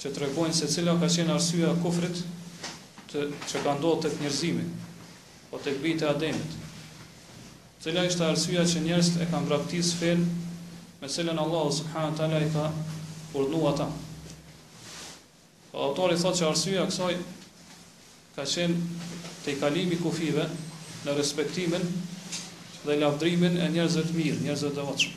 që tregojnë se cila ka qenë arsyeja e kufrit të që ka ndodhur tek njerëzimi, apo tek bijtë e Ademit. Cila ishte arsyeja që njerëzit e kanë braktisë fen me cilën Allahu subhanahu teala i ka urdhëruar ata. Po autori thotë që arsyeja e kësaj ka qenë tejkalimi i kufijve në respektimin dhe lavdrimin e njerëzve të mirë, njerëzve të devotshëm.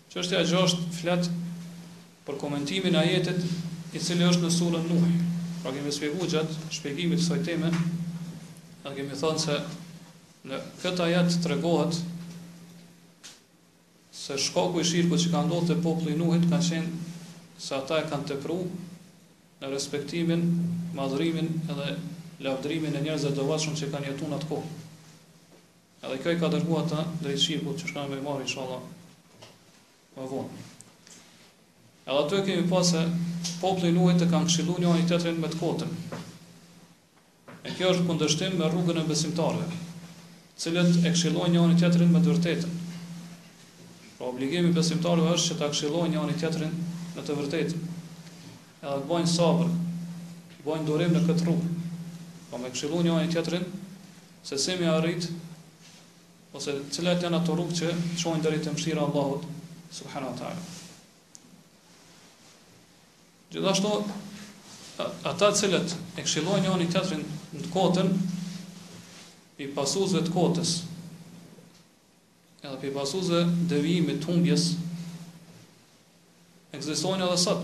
Çështja e gjashtë flet për komentimin e ajetit i cili është në suren Nuh. Pra kemi shpjeguar gjatë shpjegimit të kësaj teme, ne kemi thënë se në këtë ajet tregohet se shkaku i shirkut që ka ndodhur te populli i Nuhit ka qenë se ata e kanë tepruar në respektimin, madhërimin edhe lavdërimin e njerëzve të devotshëm që kanë jetuar në atë kohë. Edhe kjo i ka dërgu ata drejt shirkut që shkojnë me marr inshallah më vonë. Edhe aty e kemi pa se populli i Nuhit e kanë këshillu njëri tjetrin me të kotën. E kjo është në kundërshtim me rrugën e besimtarëve, të cilët e këshillojnë njëri tjetrin me të vërtetën. Pra obligimi i besimtarëve është që ta këshillojnë njëri tjetrin me të vërtetën. Edhe të bëjnë sabër, të bëjnë durim në këtë rrugë. Po me këshillu njëri tjetrin Se si me arrit ose cilat janë ato rrugë që çojnë deri te mëshira e Allahut subhanahu wa taala. Gjithashtu ata të cilët e këshillojnë njëri tjetrin në të kotën prej pasuesve të kotës edhe prej pasuesve të devijimit të humbjes ekzistojnë edhe sot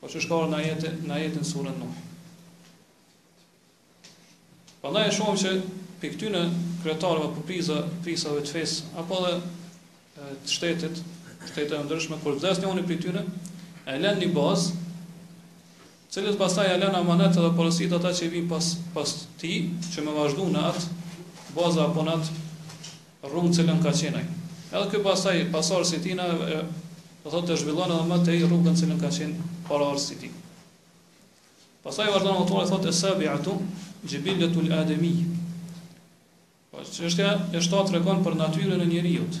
Po qysh ka ardh në ajet, në ajetin në suren Nuh. Pra ne e shohim që prej këtyne kretarëve prej prijësve, prijësve të fesë, apo dhe të shtetit, shteteve të ndryshme, kur vdes njëni prej tyne, e len një bazë, të cilën pastaj e len amanet dhe porosit ata që i vinë pas, pas ti, që me vazhdu në atë, baza apo në atë rrugë në cilën ka qenë ai. Edhe ky pastaj pasardhësi i tina e do thotë e zhvillon edhe më tej rrugën në cilën ka qenë paraardhësi e tij. Pastaj vazhdon autori thotë es-sabi'atu xhibil-letul ademij. Po çështja e shtatë tregon për natyrën e njeriut.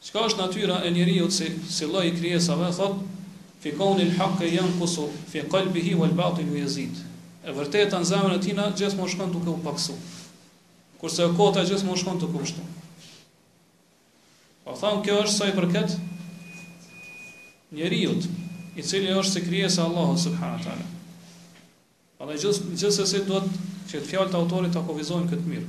Çka është natyra e njeriut si si lloj i krijesave thotë Fi keuni l-haqqe jenkusu fi kalbihi wal batilu jezid E vërteta në zemrën e tina gjithmonë shkon duke u pakësu, kurse e kota gjithmonë shkon duke u shtu. Pra po thamë kjo është sa i përket njeriut, i cili është si krijesa e Allahut subhanahu wa taala. Prandaj gjithsesi duhet që fjalët e autorit ta kufizojmë këtë mirë.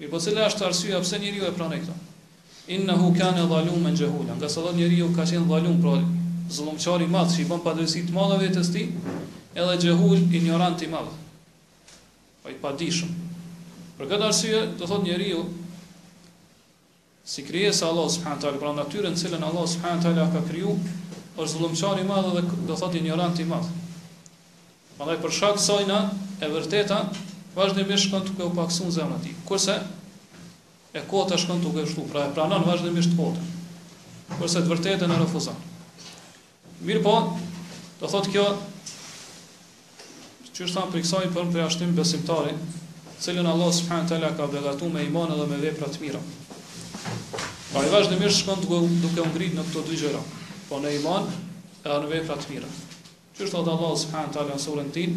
Mirëpo cila është arsyeja pse njeriu e pranoi këtë? Innehu kane zalumen xhehulen, ngase thotë njeriu ka qenë zalum, pra zullumqar i madh që i bën padrejtësi të madha vetes së tij, edhe xhehul, injorant i madh, pra i padijshëm. Për këtë arsye, do thotë njeriu, Si krijesë e Allahut subhanahu wa taala, pra natyrën të cilën Allahu subhanahu wa taala e ka kriju, është zullumqar i madh edhe do thotë injorant i madh. Prandaj për shkak të sajna e vërteta vazhdimisht shkon duke u pakësu në zemër të tij. Kurse e kota shkon duke u shtu, pra e pranon vazhdimisht kotën. Kurse të vërtetën e refuzon. Mirëpo, do thotë kjo qysh thamë prej kësaj bën përjashtim besimtari, të cilin Allahu subhanahu teala ka begatu me iman edhe me vepra të mira. Pra ai vazhdimisht shkon duke duke u ngrit në këto dy gjëra, po në iman edhe në vepra të mira. Qysh thotë Allahu subhanahu teala në surën Tin,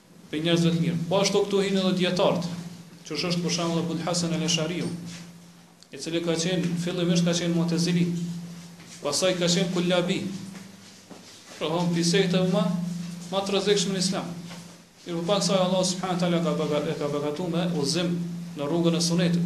Prej njerëzve të mirë. Po ashtu këtu hyjnë edhe dijetarët, qysh është për shembull Ebul Hasan El Eshariu, i cili ka qenë fillimisht ka qenë Mu'tazili, pastaj ka qenë Kullabi. Pra janë prej sekteve më të rrezikshme në Islam. Mirëpo pas kësaj Allah subhanahu wa taala ka e ka begatuar me udhëzim në rrugën e sunetit.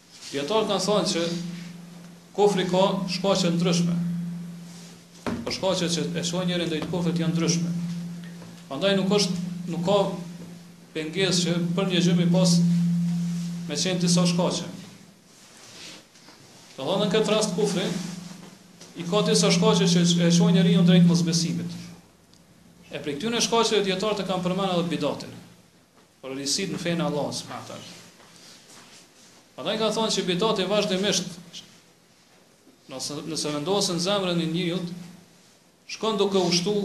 Dijetarët kanë thënë që kufri ka shkaqe të ndryshme. Po shkaqet që e çojnë njeriun drejt kufrit janë të ndryshme. Prandaj nuk është nuk ka pengesë që për një gjë me pas me qenë disa shkaqe. Edhe në këtë rast kufri, i ka disa shkaqe që e çojnë njeriun drejt mosbesimit. E prej këtyne shkaqeve dijetarët e kanë përmend edhe bidatin. Për risitë në fenë e Allahut subhanahu wa taala. Andaj ka thonë që bidati vazhdimisht nëse nëse vendoset në zemrën e njeriut shkon duke u shtu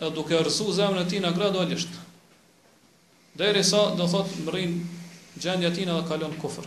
edhe duke errësu zemrën e tina gradualisht. Derisa do thot mbrrin gjendja e tina edhe kalon në kufër.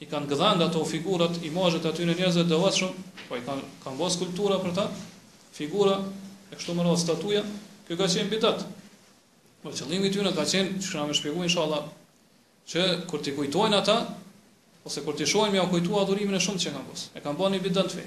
i kanë gdhend ato figurat, imazhet e atyne njerëzve të devotshëm, po i kanë kanë bërë skulptura për ta, figura e kështu me radhë statuja, kjo ka qenë bidat. Po qëllimi i tyre ka qenë, qysh kena me shpjegu inshallah, që kur t'i kujtojnë ata, ose kur t'i shohin me e kujtu adhurimin e shumtë që kanë bërë. E kanë bërë një bidat në fe.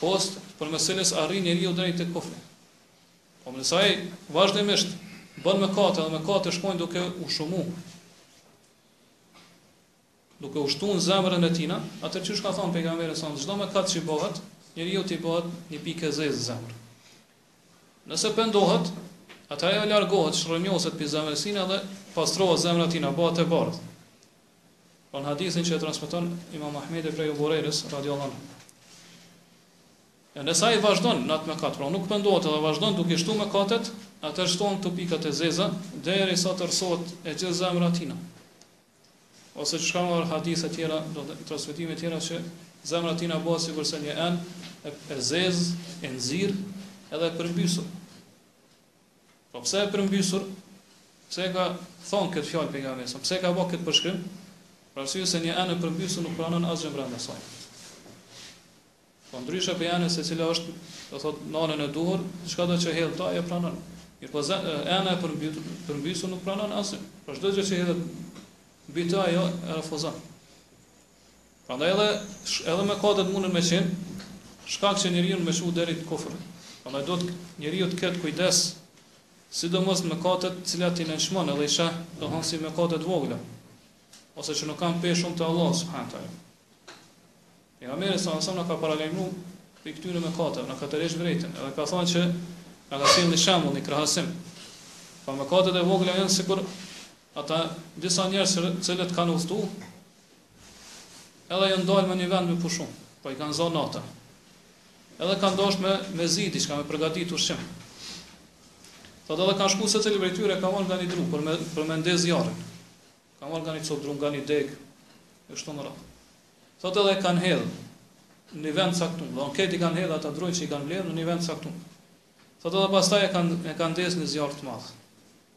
Postë përmes së cilës arrin njeriu deri te kufri. Po me anë të saj, vazhdimisht, bën mëkate edhe mëkatet shkojnë duke u shumu. Duke u shtu në zemrën e tina, atëherë qysh ka thonë pejgamberi sonë, çdo mëkat që i bëhet, njeriut i bëhet një pikë e zezë në zemër. Nëse pendohet, atëherë ajo largohet, çrrënjoset prej zemrës së tina dhe pastrohet zemra e tina, bëhet e bardhë. Në hadithin që e transmeton Imam Ahmedi prej Hurajres radiallahu anhu. Nëse ai vazhdon në atë mëkat, pra nuk pendohet dhe vazhdon duke shtu mëkatet, atëherë shton këto pikat e zeza deri sa të rrësohet e gjithë zemra tina. Ose që ka marrë hadithe tjera, do thot transmetime e tjera që zemra tina bëhet sikurse një enë e, e zezë, e nxirë, edhe e përmbysur. Po pse e përmbysur, pse e ka thonë këtë fjalë pejgamberi sa, pse e ka bë këtë përshkrim, për arsye se një enë e përmbysur nuk pranon asgjë brenda saj. Po ndryshe prej enës e cila është, do thot, në anën e duhur, çkado që hedh, ta pranon. Mirëpo ena e përmbysur nuk pranon asgjë. Pra çdo gjë që hedhet mbi të ajo e refuzon. Prandaj edhe edhe mëkatet mundën me qenë shkak që njeriu me çu deri në kufër. Prandaj duhet njeriu të ketë kujdes sidomos në mëkatet të cilat i nënshmon edhe i sheh, do thonë si mëkate të vogla ose që nuk kanë peshë shumë te Allahu subhanahu teala. Pejgamberi sa sa na ka paralajmëruar prej këtyre mëkateve, na ka tërheq vërejtjen, edhe ka thonë që na ka sjellë shembull, një krahasim. Pra mëkatet e vogla janë sikur ata disa njerëz të cilët kanë udhëtu Edhe janë ndalë në një vend me pushu, po i ka zonë natën. Edhe kanë dashtë me, me zi, diçka me përgatit ushqim. Thot edhe kanë shku secili prej tyre ka marrë nga një dru, për me, për me ndez zjarrin. Ka marrë nga një copë dru, nga një degë, e kështu me radhë. Thot edhe kanë hedhë, në një vend caktum, dhe në keti kanë hedhë ata drujnë që i kanë mbledhë në një vend caktum. Thot edhe pastaj e kanë, e kanë ndez një zjarr të madh.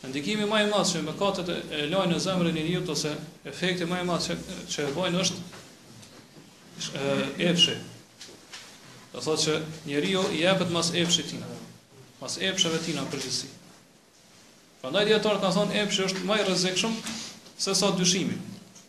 Ndikimi më i madh që mëkatet e lajnë në zemrën e njeriut ose efekti më i madh që që e bojnë është epshi. Do thotë që njeriu i jepet mas epshit ti. Mas epsheve ti në përgjithësi. Prandaj dijetarët kanë thonë epshi është më i rrezikshëm se sa dyshimi.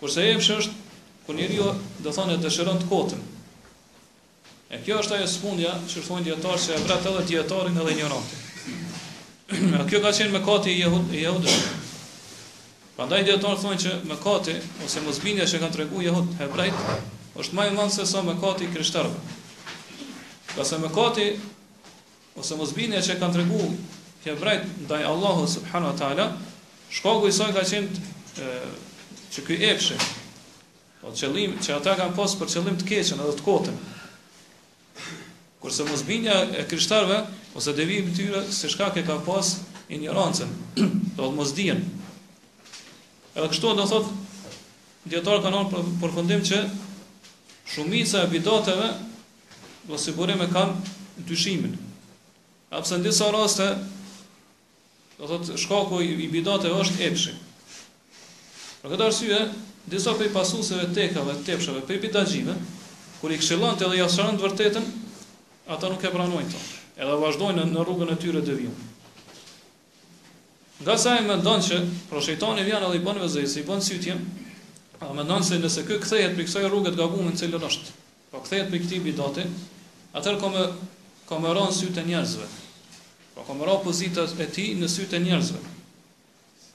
Kurse epsh është kur njeriu do thonë e dëshiron të kotën. E kjo është ajo sëmundja që thonë dijetarët se e vret edhe dijetarin edhe injorantin. A kjo ka qenë mëkati i jehud i jehudëve. Prandaj dijetarët thonë që mëkati ose mosbindja që kanë treguar jehud hebrejt është më e madhe se sa mëkati i krishterëve. Për arsye se mëkati ose mosbindja që e kanë treguar hebrejt ndaj Allahut subhanahu wa taala, shkaku i saj ka qenë që ky epshi, po qëllim që ata kanë pas për qëllim të keqën edhe të kotën. Kurse mosbindja e krishterëve ose devijimi i tyre si shkak e ka pas injorancën, do thot mosdijen. Edhe kështu do thot dijetarët kanë për përfundim që shumica e bidateve Do sigurim e kanë dyshimin. Apo në disa raste do thotë shkaku i bidateve është epshi. Për këtë arsye, disa prej pasuesve të tekave, të epsheve, prej bidaxhive, kur i këshillon të edhe ja sqaron të vërtetën, ata nuk e pranojnë të, edhe vazhdojnë në rrugën e tyre devijume. Ngase mendon që, pra shëjtani vjen edhe i bënë vesvese, i bënë cytje, e mendon se nëse kthehet prej kësaj rruge të gabume në cilën është, Po kthehet prej këtij bidati, atëherë ka me ka me ra në sytë e njerëzve. Po ka me ra pozita e tij në sytë e njerëzve.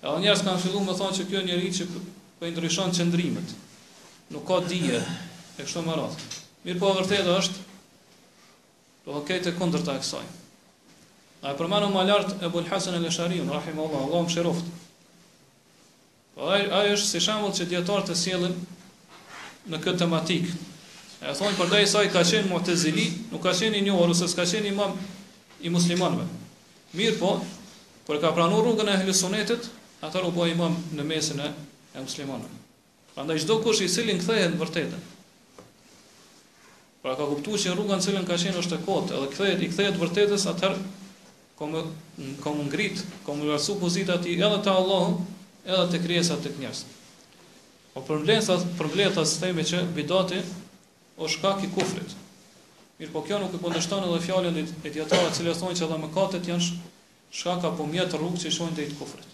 Edhe njerëz kanë filluar me thonë që ky njeri qe po i ndryshon qëndrimet. Nuk ka dije e kështu me radhë. Mirëpo e vërteta është krejt e kundërta e kësaj. Na e përmendëm më lart Ebul Hasan el-Eshariun, rahimahullah, Allahu e mëshiroftë. Ai ai është si shembull që dietarët e sjellin në këtë tematikë. E thonë përderisa ai ka qenë Mu'tazili, nuk ka qenë i njohur ose s'ka qenë imam i muslimanëve. Mirëpo, kur e ka pranu rrugën e Ehli Sunnetit, atëherë u bë imam në mesin e, e muslimanëve. Prandaj çdokush i cili kthehet në të vërtetën, Pra ka kuptu që rruga në cilën ka qenë është e kotë, edhe kthehet, i kthehet të vërtetës, atëherë ka me ka me u ngrit, ka me u lartësu pozita e tij edhe te Allahu, edhe te krijesat tek njerëzit. Po përmbledhja përmbledhja të themi që bidati është shkak i kufrit. Mirëpo kjo nuk e kundërshton edhe fjalën e dietarëve të cilët thonë që edhe mëkatet janë shkak apo mjet rrugë që i çojnë drejt kufrit.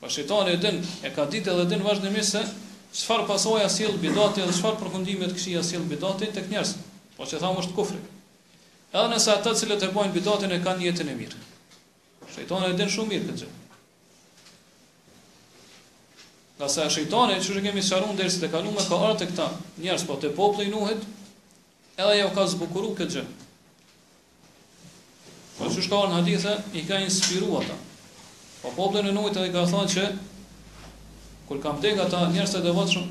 Po shejtani e din, e ka ditë dhe din vazhdimisht se çfarë pasoja sjell bidati dhe çfarë përfundime të këqija sjell bidati tek njerëzit, po siç thamë është kufri. Edhe nëse ata të cilët e bojnë bidatin e kanë nijetin e mirë. Shejtani e din shumë mirë këtë gjë. Ngase shejtani, siç e kemi sqaru në derset e kalume, ka ardh te këta njerëz, po te populli i Nuhit, Edhe jau ka zbukuru këtë gjë. Po siç u sqaron hadithi i ka inspiru ata. Po popullin e Nuhit edhe i ka thënë që kur kanë vdekur ata njerëz të devotshëm,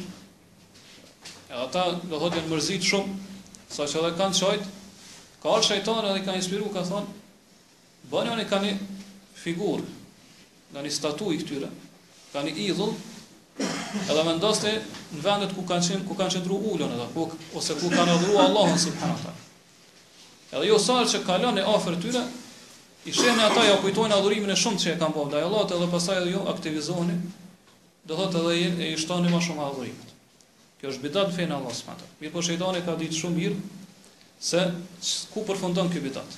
edhe ata do thotë janë mërzit shumë, saqë edhe kanë qajt, ka ardh shejtani edhe i ka inspiru ka thënë Bani nga një figurë, nga një statujë i këtyre, nga një idhull, edhe vendosni në vendet ku kanë qenë, ku kanë qëndru ulur edhe, ku, ose ku kanë adhuru Allahun subhanehu ve teala. Edhe ju sa herë që kaloni afër tyre, i shihni ata jau kujtojnë adhurimin e shumtë që e kanë bërë ndaj Allahut edhe pastaj edhe ju aktivizoheni, do thotë edhe e, e i shtoni ma shumë adhurimet. Kjo është bidat në fenë e Allahut subhanehu ve teala. Mirëpo shejtani e ka ditë shumë mirë, se ku përfundon ky bidat.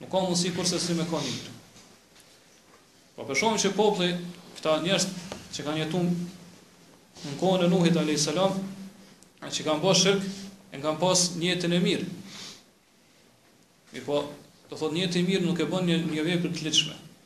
Nuk ka mundësi kurrsesi me kon e mirë. Po për shembull që populli, këta njerëz që kanë jetuar në kohën e Nuhit alayhis salam, që kanë bërë shirk, e kanë pas nijetin e mirë. Mirëpo, do thotë nijeti i mirë nuk e bën një, një vepër të ligjshme.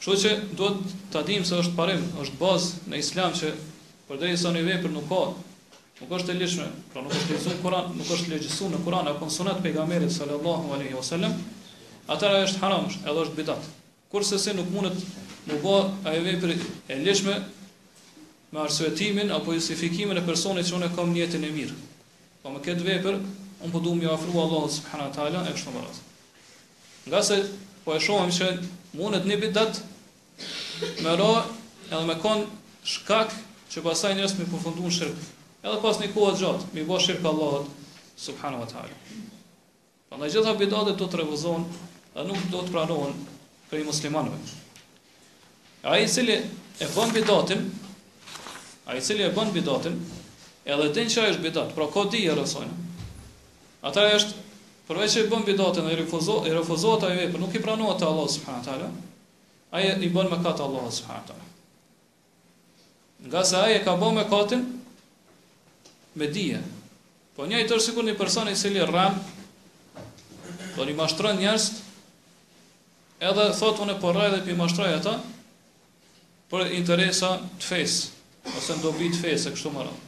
Kështu që duhet ta dimë se është parim, është bazë në Islam që përderisa një vepër nuk ka nuk është e ligjshme, pra nuk është lexuar Kur'an, nuk është lexuar në Kur'an apo në Sunet pejgamberit sallallahu alaihi wasallam, atëherë është haram, është edhe është bidat. Kurrsesi nuk mundet të bëhet ajo vepër e ligjshme me arsyetimin apo justifikimin e personit që unë kam nijetin e mirë. Po me këtë vepër unë po dua m'iu afru Allahut subhanahu wa taala e kështu me radhë. Ngase po e shohim se mundet një bidat me ra edhe me kon shkak që pasaj njerëz me përfundu në shirk. Edhe pas një kohë të gjatë, me i bë shirk Allahut subhanahu wa taala. Prandaj gjitha bidatet do të refuzohen dhe nuk do të pranohen prej muslimanëve. Ai i cili e bën bidatin, ai i cili e bën bidatin, edhe e din që është bidat, pra ka dije rreth sajna. Ata është përveç që i bën bidatin dhe i refuzohet, i refuzohet ajo vepër, nuk i pranohet te Allahu subhanahu wa taala. Ai i bën mëkat Allahut subhanahu wa taala. Ngase ai e ka bërë mëkatin me dije. Po njëjtë sikur një person i cili rren, do me thënë mashtron njerëz, edhe thot unë po rrej dhe po i mashtroj ata, për interesa të fesë, ose në dobi të fesë, e kështu me radhë.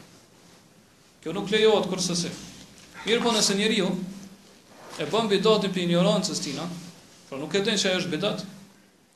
Kjo nuk lejohet kurrsesi. Mirëpo nëse njeriu e bën bidatin prej injorancës tina, pra nuk e din që është bidat,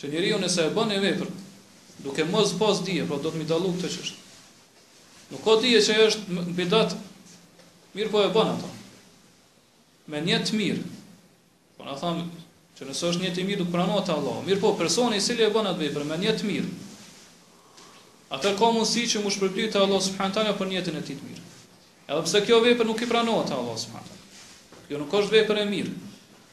Që njeriu nëse e bën një vepër duke mos pas dije, pra duhet me dallu këtë çështje. Nuk ka dije që është bidat, mirëpo e bën atë. Me nijet të mirë. Po na thamë që nëse është nijeti i mirë do pranohet Allah. Mirëpo personi i cili e bën atë vepër me nijet të mirë. Atë ka mundësi që mu shpërblyt te Allah subhanahu taala për nijetin e tij të mirë. Edhe pse kjo vepër nuk i pranohet Allah subhanahu taala. Kjo nuk është vepër e mirë.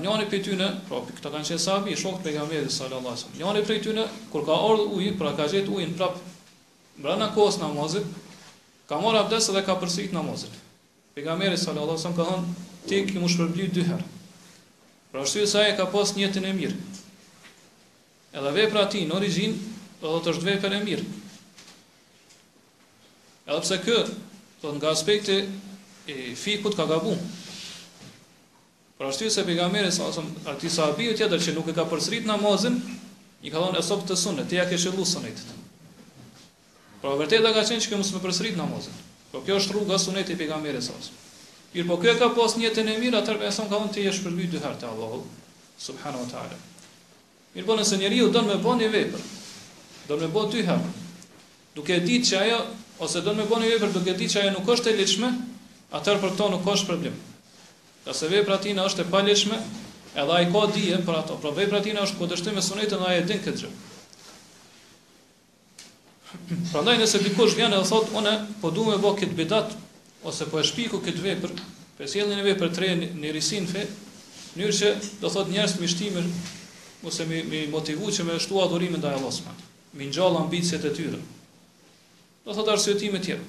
Njani prej tyne, pra këta kanë qenë sahabi, shokë të pejgamberit sallallahu alaihi wasallam. Njani prej tyne kur ka ardhur uji, pra ka gjetë ujin prap brenda kohës namazit, ka marrë abdes dhe ka përsërit namazin. Pejgamberi sallallahu alaihi wasallam ka thënë, ti ke mu shpërbly dy herë. Për arsye se ai ka pas nijetin e mirë. Edhe vepra e tij në origjinë do të thotë është vepër e mirë. Edhe pse kë, do thot nga aspekti i fikhut ka gabu. Për arsye se pejgamberi sallallahu alaihi wasallam, atij sahabiut tjetër që nuk e ka përsërit namazin, i ka thonë esabte sunne, ti ja ke qëllu sunetit. Pra vërteta ka qenë që mos me përsërit namazin. Po kjo është rruga suneti i pejgamberit sallallahu alaihi wasallam. Mirëpo ky e ka pas nijetin e mirë, atëherë për esëm ka thonë ti je shpërbly dy herë te Allahu, subhanahu wa ta'ala. Mirëpo nëse njeriu don me bo një vepër, don me bo dy herë, duke e ditë që ajo, ose don me bo një vepër duke ditë që ajo nuk është e ligjshme, atëherë për këto nuk ka shpërblim. Ngase vepra e tij është e paligjshme, edhe ai ka dije për ato, pra vepra e tij është kundërshtim me Sunetin dhe ai e din këtë gjë. Prandaj nëse dikush vjen dhe thotë unë po dua të bëj këtë bidat ose po e shpiki këtë vepër, po sjelli një vepër të re, një risi në fe, mënyrë që do thotë njerëzit mi shty ose me me motivu që me shtu adhurimin ndaj Allahut subhanahu wa taala, me ngjall ambiciet e tyre. Do thotë arsyetime të tjera.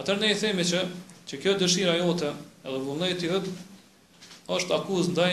Atëherë ne i themi që që kjo dëshira jote edhe vullneti yt është akuzë ndaj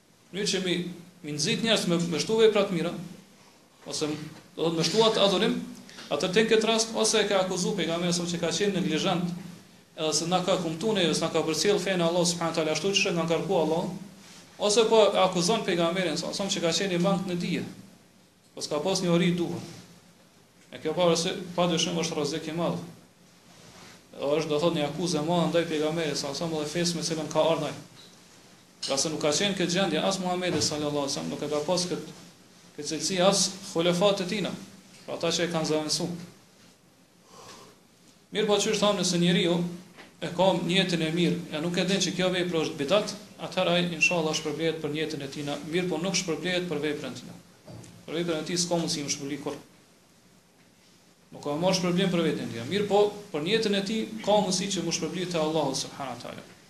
mënyrë që mi mi nxit njerëz me me shtu vepra të mira, ose do të thotë me shtu atë adhurim, atëherë ti në këtë rast ose e ke akuzu pejgamberin sa që ka qenë neglizhant, edhe s'na ka kumtu ne, s'na ka përcjell fenë e Allahut subhanahu taala ashtu siç e ka ngarku Allah, ose po e akuzon pejgamberin sa që ka qenë i mangët në dije. Po s'ka pas njohuri të duhur. E kjo pra pa dyshim është rrezik i madh. Edhe është do thotë një akuzë e madhe ndaj pejgamberit sallallahu alaihi wasallam dhe fesë me cilën ka ardhur. Ngase nuk ka qenë në këtë gjendje as Muhamedi sallallahu alaihi wasallam, nuk e ka pas këtë këtë cilësi as hulefat e tina, pra ata që e kanë zëvendësu. Mirëpo qysh thamë nëse njeriu e ka nijetin e mirë, e nuk e din që kjo vepër është bidat, atëherë ai inshallah shpërblehet për nijetin e tij, mirëpo nuk shpërblehet për veprën e tij. Për veprën e tij s'ka mundësi me u shpërbly kurrë. Nuk ka më shpërblim për veprën e tij. Mirëpo për nijetin e tij ka mundësi që me u shpërbly te Allahu subhanahu teala.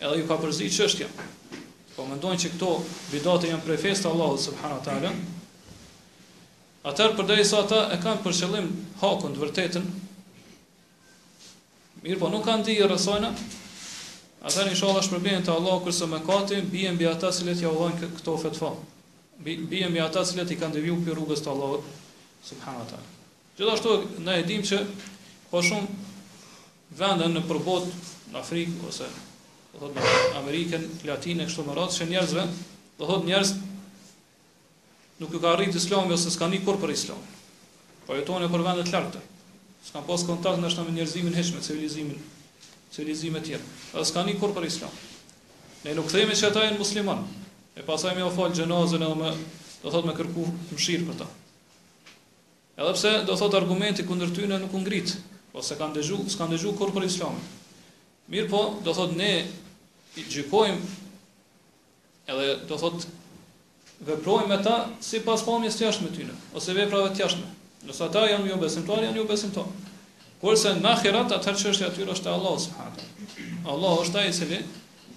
Edhe ju ka përzi çështja. Po mendojnë që këto bidate janë prej fesë të Allahut subhanahu teala. Atëherë përderisa ata e kanë për qëllim hakun të vërtetën, mirëpo nuk kanë dije rreth tina, atëherë inshallah shpërblehen te Allahu kurse mëkati bie mbi ata që jau dhanë këto fetva. Bie mbi ata që i kanë deviju prej rrugës të Allahut subhanahu teala. Gjithashtu ne e dimë që ka shumë vende nëpër botë, në Afrikë ose do thotë në Amerikën Latine kështu me radhë, që njerëzve, do thotë njerëz nuk ju ka arrit Islami ose s'kanë ni kurrë për Islam. Po jetojnë nëpër vende të largëta. S'kanë pas kontakt ndoshta me njerëzimin hiç me civilizimin, civilizime të tjera. Edhe s'kanë ni kurrë për Islam. Ne nuk themi se ata janë muslimanë. E pasaj me jau fal xhenazën edhe me, do thotë me kërku mëshirë për ta. Edhe pse do thotë argumenti kundër tyne nuk u ngrit, po s'e kanë dëgju, s'kanë dëgju kurrë për Islamin. Mirëpo, do thotë ne i gjykojmë edhe do thotë veprojmë me ta sipas pamjes të jashtme tyne ose veprave të jashtme. Nëse ata janë jo besimtarë, janë jo besimtarë. Kurse në ahirat atëherë çështja e tyre është te Allahu subhanahu. Allahu është ai i cili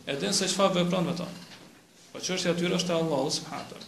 e din se çfarë vepron me ta. Po çështja e tyre është te Allahu subhanahu.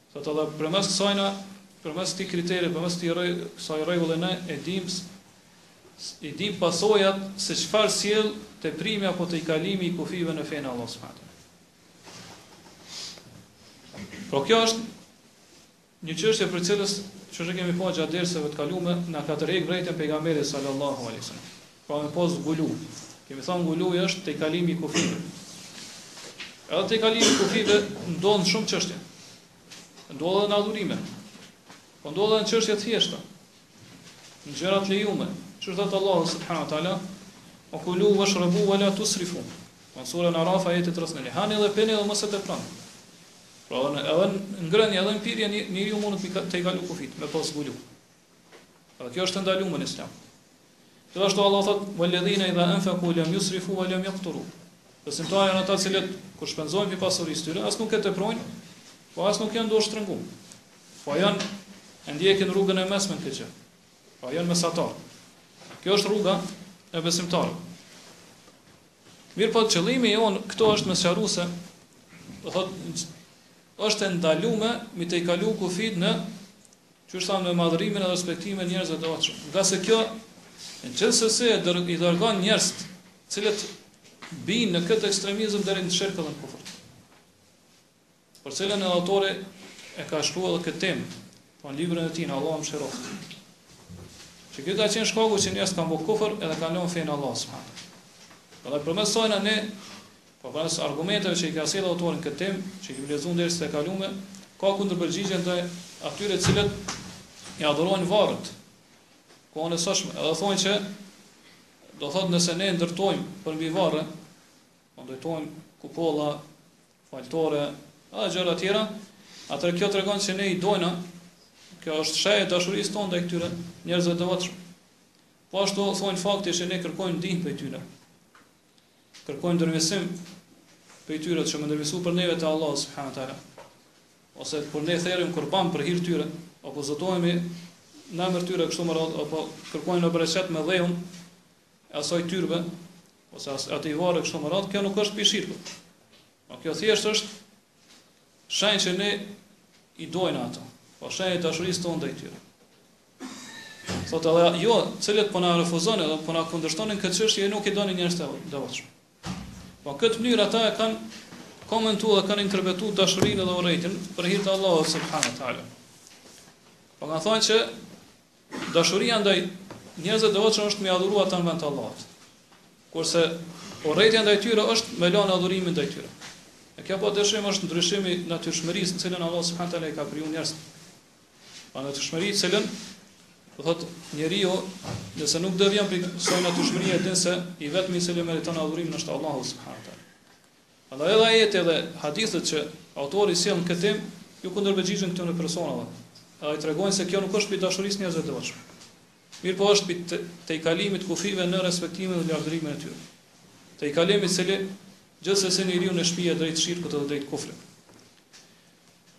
Thotë edhe përmes kësajna, përmes këtij kriteri, përmes këtij rre, kësaj rregulle ne e dimë se i dimë pasojat se çfarë sjell teprimi apo tejkalimi i kufijve në fenë e Allahut subhanahu wa taala. Po kjo është një çështje për cilën qysh kemi pa gjatë derseve të kaluara na ka tërheq vërejtjen pejgamberi sallallahu alaihi wasallam. Pra me pas gulu. Kemi thënë gulu është tejkalimi i kufive. Edhe tejkalimi i kufive ndodh në shumë çështje. Ndodh edhe në adhurime. Po ndodh edhe në çështje të thjeshta. Në gjëra t'lejume, qysh thot Allahu subhanahu wa taala, "Wa kulu washrabu wa la tusrifu." Në surën Araf ajeti 31. Hani dhe pini dhe mos e teproni. Pra edhe në ngrënje edhe në pirje njeriu mundet me tejkalu kufit me pas gulu. Pra kjo është e ndaluar në Islam. Gjithashtu Allah thot: "Walladhina idha anfaqu lam yusrifu wa lam yaqturu." Besimtarët janë ata të cilët kur shpenzojnë prej pasurisë tyre, as nuk e teprojnë, po as nuk janë dorështrëngum. Po janë e ndjekin rrugën e mesme në këtë gjë. Po janë mesatar. Kjo është rruga e besimtarëve. Mirëpo qëllimi jonë këtu është me sqaru se do thot është e ndaluar me tejkalu kufit në qysh thamë në madhërimin e respektimin e njerëzve të devotshëm, ngase kjo gjithsesi e dër, i dërgon njerëzit, të cilët bijnë në këtë ekstremizëm deri në shirk dhe në kufër. Për cilën e autori e ka shkruar edhe këtë temë, po në librin e tij, Allahu e mëshiroftë. Që kjo ka qenë shkaku që njerëzit kanë bërë kufër edhe kanë lënë fenë e Allahut subhanahu. Dhe përmes kësajna ne Përmes argumenteve që i ka sjellë autori në këtë temë, që kemi lexuar në derset e kalume, ka kundërpërgjigje ndaj atyre të cilët i adhurojnë varret në kohën e sotshme, edhe thonë që do thotë nëse ne ndërtojmë përmbi varre, po ndërtojmë kupolla, faltore, edhe gjëra tjera, atëherë kjo tregon se ne i dojna, kjo është shej e dashurisë tonë ndaj këtyre njerëzve të devotshëm. Po ashtu thonë fakti që ne kërkojmë ndihmë prej tyre. kërkojmë ndërmjetësim prej tyre që me ndërmjetësu për neve te Allahu subhanahu wa taala. Ose kur ne therrim kurban për hir tyre, apo zotohemi në emër tyre kështu më radh apo kërkojmë ne bereqet me dheun e asaj tyrbe ose ose të atij varri kështu më radh, kjo nuk është prej shirku. Po kjo thjesht është shenjë që ne i dojna ata, po shenjë e dashurisë tonë ndaj tyre. Thotë edhe ju, cilët po na refuzoni dhe po na kundërshtoni në këtë çështje, ju nuk i doni njerëz të devotshëm. Po këtë mënyrë ata e kanë komentuar dhe kanë interpretuar dashurinë dhe urrejtjen për hir të Allahut subhanahu teala. Po kanë thënë që dashuria ndaj njerëzve të devotshëm është me adhuru ata në vend të Allahut. Kurse urrejtja ndaj tyre është me lënë adhurimin ndaj tyre. E kjo pa dyshim është ndryshim i natyrshmërisë në cilën Allah subhanahu teala i ka krijuar njerëzit. Po natyrshmëri në cilën, po thotë, njeriu, nëse nuk devijon prej kësaj natyrshmërie e din se i vetëmi i cili meriton adhurim është Allahu subhanahu teala. Andaj edhe ajetet dhe hadithet që autori i sjell në këtë temë, ju kundërpërgjigjen këtyne personave. Ai tregon se kjo nuk është prej dashurisë njerëzve të devotshëm. Mirëpo është prej tejkalimit kufive në respektimin dhe lavdërimin e tyre. Tejkalim i cili gjithsesi se njeriun e shpie drejt shirkut dhe drejt kufrit.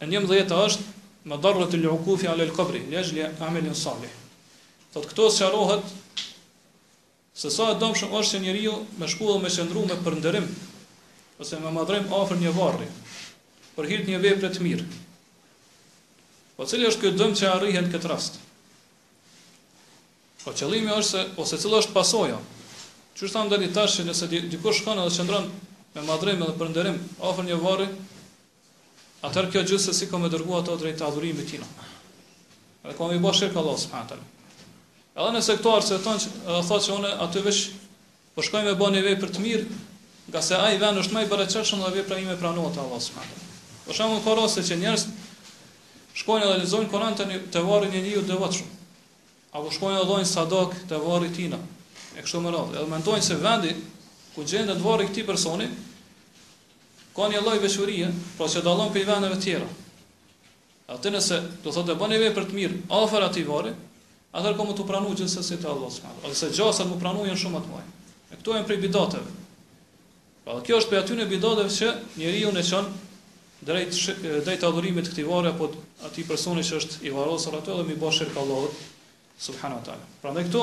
E njëmbëdhjeta është Madarratul ukufi ala al-Qabri li ajli amalin salih. Thotë këtu sqarohet se sa e dëmshëm është që njeriu me shku dhe me qëndru me përnderim ose me madhrim afër një varri për hir të një vepre të mirë. Po cili është ky dëm që arrihet në këtë rast? Po qëllimi është se ose cila është pasoja? Siç thamë deri tash që nëse dikush shkon edhe qëndron me madrim edhe përnderim afër një varri, Atëherë kjo gjithsesi ka me dërgu ato drejt adhurimit tina. Edhe ka me i bo shirk Allah subhanahu taala. Edhe nëse ky arsyetohet edhe thotë që unë aty veç po shkoj me bën një vepër të mirë, ngase ai vend është më i bereqetshëm dhe vepra ime pranohet te Allah subhanahu taala. Për shembull ka raste që njerëz shkojnë edhe lexojnë Kur'an te te varri një njeriu devotshëm. Apo shkojnë edhe dhojnë sadak te varri tina. E kështu me radhë. Edhe mendojnë se vendi ku gjendet varri i këtij personi Ka një lloj veçurie, pra që dallon prej vendeve të tjera. Andaj nëse do thotë bën një vepër të mirë afër atij varri, atëherë ka me t'u pranu gjithsesi te Allahu subhanahu wa taala. Ose gjasat me u pranu janë shumë më të mëdha. E këto janë prej bidateve. Pra kjo është prej atyne bidateve që njeriun e çon drejt drejt adhurimit këtij varri apo atij personi që është i varrosur aty dhe me i bë shirk Allahut subhanahu wa taala. Prandaj këtu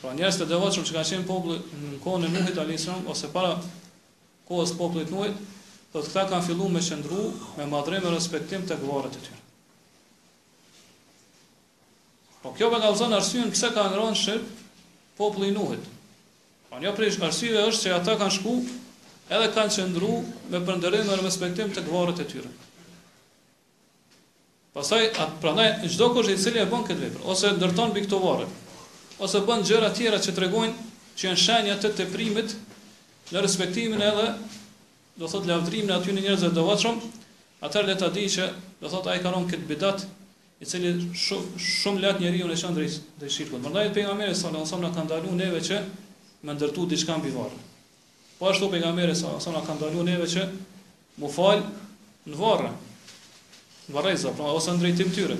Pra njerëz të devotshëm që kanë qenë populli në kohën e Nuhit alayhis salam ose para kohës popullit të Nuhit, thotë këta kanë filluar me qëndru me madhrim e respektim tek varret e tyre. Po kjo pra kallzon arsyen pse kanë rënë shirk populli i Nuhit. Po një prej arsyeve është se ata kanë shku edhe kanë qëndru me përnderim e respektim tek varret e tyre. Pastaj, prandaj çdokush i cili e bën këtë vepër, ose ndërton mbi këto varre, ose bën gjëra të tjera që tregojnë që janë shenja të teprimit në respektimin edhe do thot lavdrimin e atyre njerëzve të devotshëm, atëherë le ta dijë që do thot ai ka rënë në këtë bidat i cili shumë shumë lehtë njeriun e çon drejt drejt shirkut. Prandaj pejgamberi sallallahu alajhi wasallam na ka ndaluar neve që me ndërtu diçka mbi varr. Po ashtu pejgamberi sallallahu alajhi wasallam na ka ndaluar neve që mu fal në varre. Në varreza, pra ose në drejtim të tyre.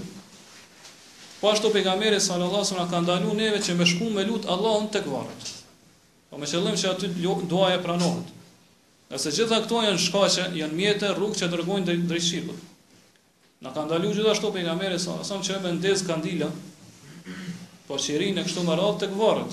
Po ashtu pejgamberi sallallahu alajhi wasallam ka ndaluar neve që me shku me lut Allahun tek varret. Po me qëllim që aty duaja pranohet. Ngase gjitha këto janë shkaqe, janë mjete rrugë që dërgojnë drejt drejt shirkut. Na ka ndaluar gjithashtu pejgamberi sallallahu alajhi wasallam që me ndez kandila, apo qirinj e kështu me radhë tek varret.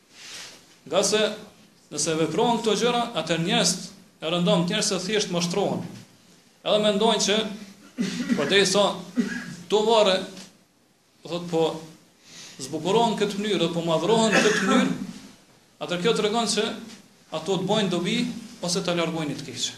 Ngase nëse veprohen këto gjëra, atër njerëzit e rëndomtë, njerëzit e thjeshtë mashtrohen. Edhe mendojnë që, përderisa këto varre, do thot, po zbukurohen këtë mënyrë, dhe po madhrohen këtë mënyrë, atër kjo tregon që ato të bojnë dobi, ose ta largojnë një të keqe.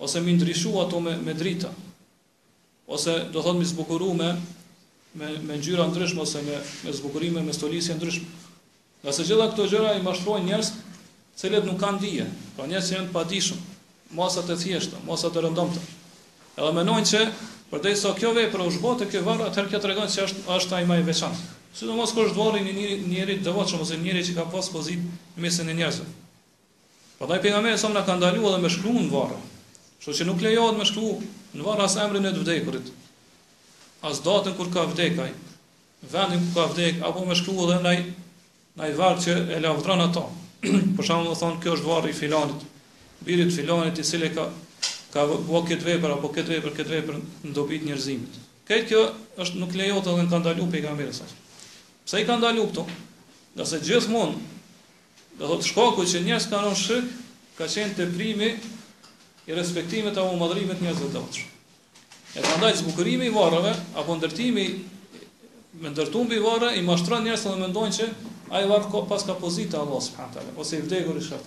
Ose mi ndriçu ato me me drita. Ose do thot mi zbukuru me me me ngjyra ndryshme ose me me zbukurime me stolisje ndryshme. Ngase gjitha këto gjëra i mashtrojnë njerëzit të cilët nuk kanë dije, pra njerëz që janë të padijshëm, masat e thjeshta, masat e rëndomta. Edhe mendojnë që përderisa kjo vepër është bërë te ky varr, atëherë kjo tregon se është është ai më i veçantë. Sidomos kur është varri i një njeriu të devotshëm ose njeri që ka pas pozitë në mesin e njerëzve. Prandaj pejgamberi sa na ka ndaluar edhe me shkru në varr. Kështu që nuk lejohet me shkru në varr as emrin e të vdekurit, as datën kur ka vdek ai, vendin ku ka vdek, apo me shkru edhe naj naj varg që e lavdron ato. Për shembull, thonë kjo është varri i filanit, birit filanit i cili ka ka bë këtë vepër apo këtë vepër, këtë vepër në dobi të njerëzimit. Këtë kjo është nuk lejohet edhe na ka ndalu pejgamberi sa. Pse i ka ndalu këto? Ngase gjithmonë Do thotë shkaku që njerëzit kanë rënë në shirk ka qenë teprimi i respektimit apo madhërimit të njerëzve të devotshëm. E prandaj zbukurimi i varreve apo ndërtimi me ndërtu mbi varre i mashtron njerëzit dhe mendojnë që ai varr ka paska pozitë te Allahu subhanahu taala ose i vdekuri është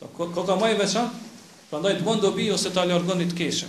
ka më i veçantë, prandaj të bën dobi ose ta largon një të keqe.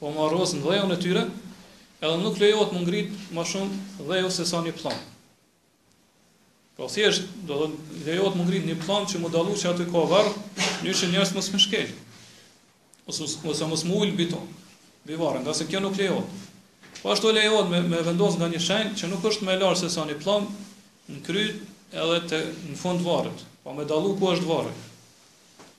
Po varrosen në dheun e tyre, edhe nuk lejohet me ngrit më shumë dheu se sa një pëllëmbë. Po thjesht do të thotë lejohet me ngrit një pëllëmbë që me dallu që aty ka varr, në mënyrë që njerëzit mos me shkel. Ose ose mos me u ul mbi to, mbi varr, ngase kjo nuk lejohet. Po ashtu lejohet me me vendos nga një shenjë që nuk është më lart se sa një pëllëmbë në krye edhe te në fund të varrit, po me dallu ku është varri.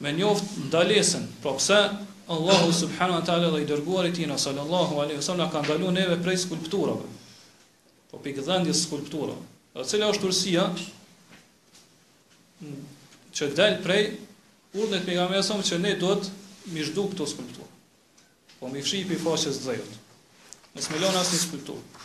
Me njoft ndalesën, pra pse Allahu subhanahu wa taala dhe i dërguari i tij na sallallahu alaihi wasallam na ka ndaluar neve prej skulpturave. Po pi gdhendjes skulpturave. Dhe cila është urtësia që del prej urdhnit Pejgamerit sallahu alejhi sellem që ne duhet m'i zhduk këto skulptura. Po m'i fshi prej faqes dheut. Mos me lanë asnjë skulpturë.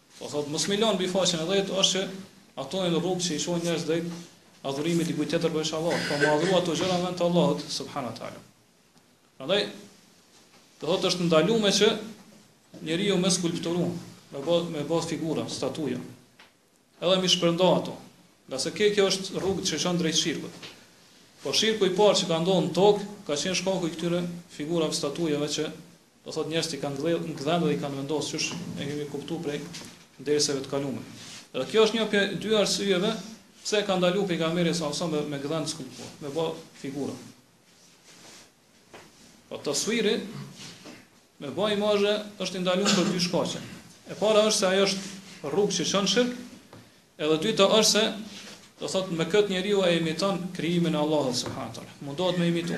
Po thotë, mos me i lanë mbi faqen e dheut, është që ato janë rrugë që i çojnë njerëzit drejt adhurimit dikujt tjetër përveç Allahut, po me adhuru ato gjëra në vend të Allahut, subhanahu wa taala. Prandaj, do thotë është ndaluar që njeriu me skulpturu, me bë me bë figura, statuja. Edhe m'i shpërnda ato. Ngase kjo, kjo është rrugë që çon drejt shirkut. Po shirku i parë që ka ndodhur në tokë, ka qenë shkaku i këtyre figurave, statujave që Do thotë njerëzit i kanë gdhend dhe i kanë vendosë qysh e kemi kuptu prej derseve të kalune. Dhe kjo është një prej dy arsyjeve pse e ka ndalu Pejgameri salallahu alejhi selem me, me gdhend skulptura, me bo figura. Po tesviri, me bo imazhe, është i ndalu për dy shkaqe. E para është se ajo është rrugë që çon n'shirk, edhe dyta është se do thotë me këtë njeriu e imiton krijimin e Allahut subhanahu wa taala. Mundohet me imitu.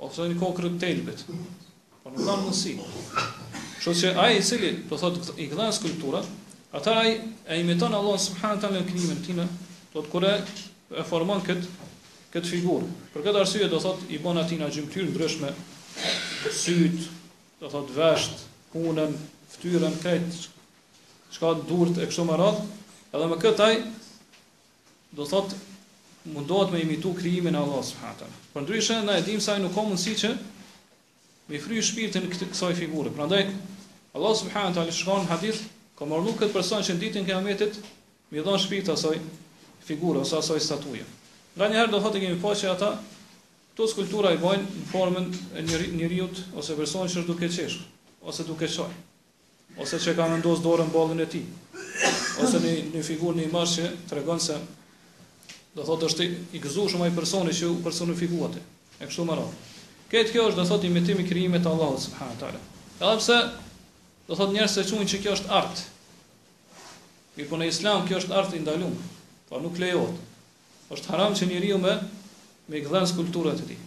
Ose një kokërr t'elbit. Po nuk kanë mundësi. Kështu që ai i cili do thotë i gdhen skulpturat, ata ai e imiton Allah subhanahu wa taala në krijimin e tij, do thot kur e, e formon kët kët figurë. Për këtë arsye do thotë i bën atina gjymtyrë t'ndryshme syt, do thotë vesht, hunën, fytyrën krejt çka durt e kështu me radh, edhe me kët ai Do thotë mundohet me imitu krijimin e Allahut subhanahu teala. Përndryshe na e dimë se ai nuk ka mundësi që me fry shpirtin këtë kësaj figure. Prandaj Allah subhanahu teala siç ka n'hadith, ka me urdhnu këtë person që ditën e Kiametit m'i dhon shpirt asaj figure ose asaj statuje. Nganjëherë do thotë kemi pa që ata këto skulptura i bojnë në formën e njeri, njeriut ose personit që është duke qeshur ose duke qaj. Ose që e ka vendosë dorën n'ballin e tij. Ose një, një figurë, një imazh që tregon se do thotë është i gëzueshëm ai personi që u personifiku aty. E kështu me radhë. Këtë kjo është do thotë imitim i krijimit të Allahut subhanahu teala. Edhe pse do thotë njerëzit e quajnë që kjo është art. Mirëpo në islam kjo është art i ndaluar. Po nuk lejohet. Është haram që njeriu me me gdhen skulptura të tilla.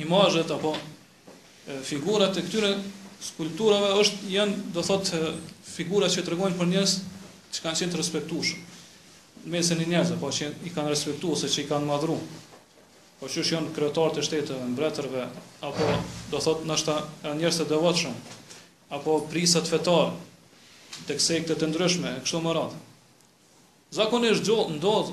imazhet apo figurat e këtyre skulpturave është janë do thot figura që tregojnë për njerëz që kanë qenë të respektueshëm në mesin e njerëzve, po që i kanë respektuar ose që i kanë madhruar. Po siç janë kryetarët e shteteve, mbretërve, apo do thot ndoshta janë njerëz të devotshëm, apo prijësat fetar, të sekteve të ndryshme, e kështu me radhë. Zakonisht kjo ndodh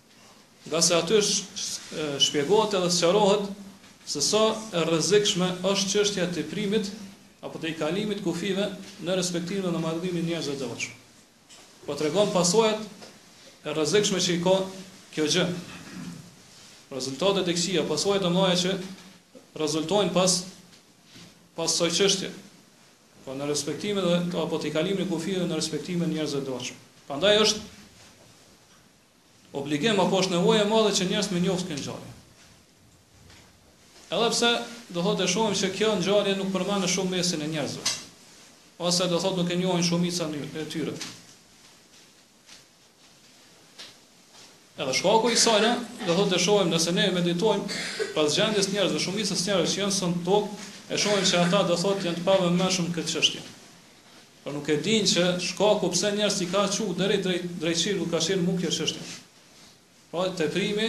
Ngase aty shpjegohet edhe sqarohet se sa e rrezikshme është çështja e teprimit apo tejkalimit kufijve në respektimin dhe madhërimin e njerëzve të devotshëm. Po tregon pasojat e rrezikshme që i ka kjo gjë. Rezultatet e këqija, pasojat e mëdha që rezultojnë pas pas kësaj çështje. Po në respektimin dhe apo tejkalimin e kufijve në respektimin e njerëzve të devotshëm. Prandaj është obligim apo është nevojë e madhe që njerëzit me njoft këtë ngjarje. Edhe pse do thotë e shohim se kjo ngjarje nuk përmendet shumë në mesin e njerëzve. Ose do thotë nuk e njohin shumica e tyre. Edhe shkaku i kësaj, do thotë e shohim nëse ne meditojmë pas gjendjes njerëzve, shumicës njerëzve që janë sot në tokë, e shohim se ata do thotë janë të pavëmendshëm këtë çështje. Po nuk e dinë që shkaku pse njerëzit i ka çu deri drejt idhujtarisë nuk ka qenë mu kjo çështje. Pra teprimi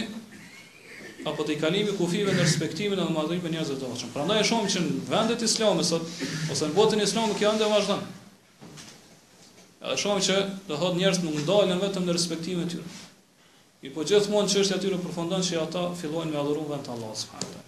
apo tejkalimi i kufijve në respektimin dhe madhërimin e njerëzve të devotshëm. Prandaj e shohim që në vendet islame sot ose në botën islame kjo ende vazhdon. Edhe shohim që do thot njerëzit nuk ndalen vetëm në respektimin e tyre. Mirëpo gjithmonë çështja e tyre përfundon se ata fillojnë me i adhuru në vend të Allahut subhanahu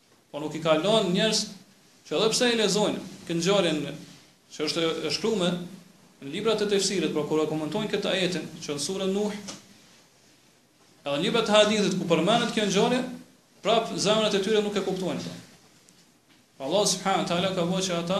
Po nuk i ka lënë njerëz që edhe pse e lexojnë këtë ngjarjen që është e shkrume në libra të tefsirit, pra kur e komentojnë këtë ajetin që në surën Nuh, edhe në librat e hadithit ku përmendet kjo ngjarje, prap zemrat e tyre nuk e kuptojnë këtë. Pra Allah subhanahu wa taala ka bo që ata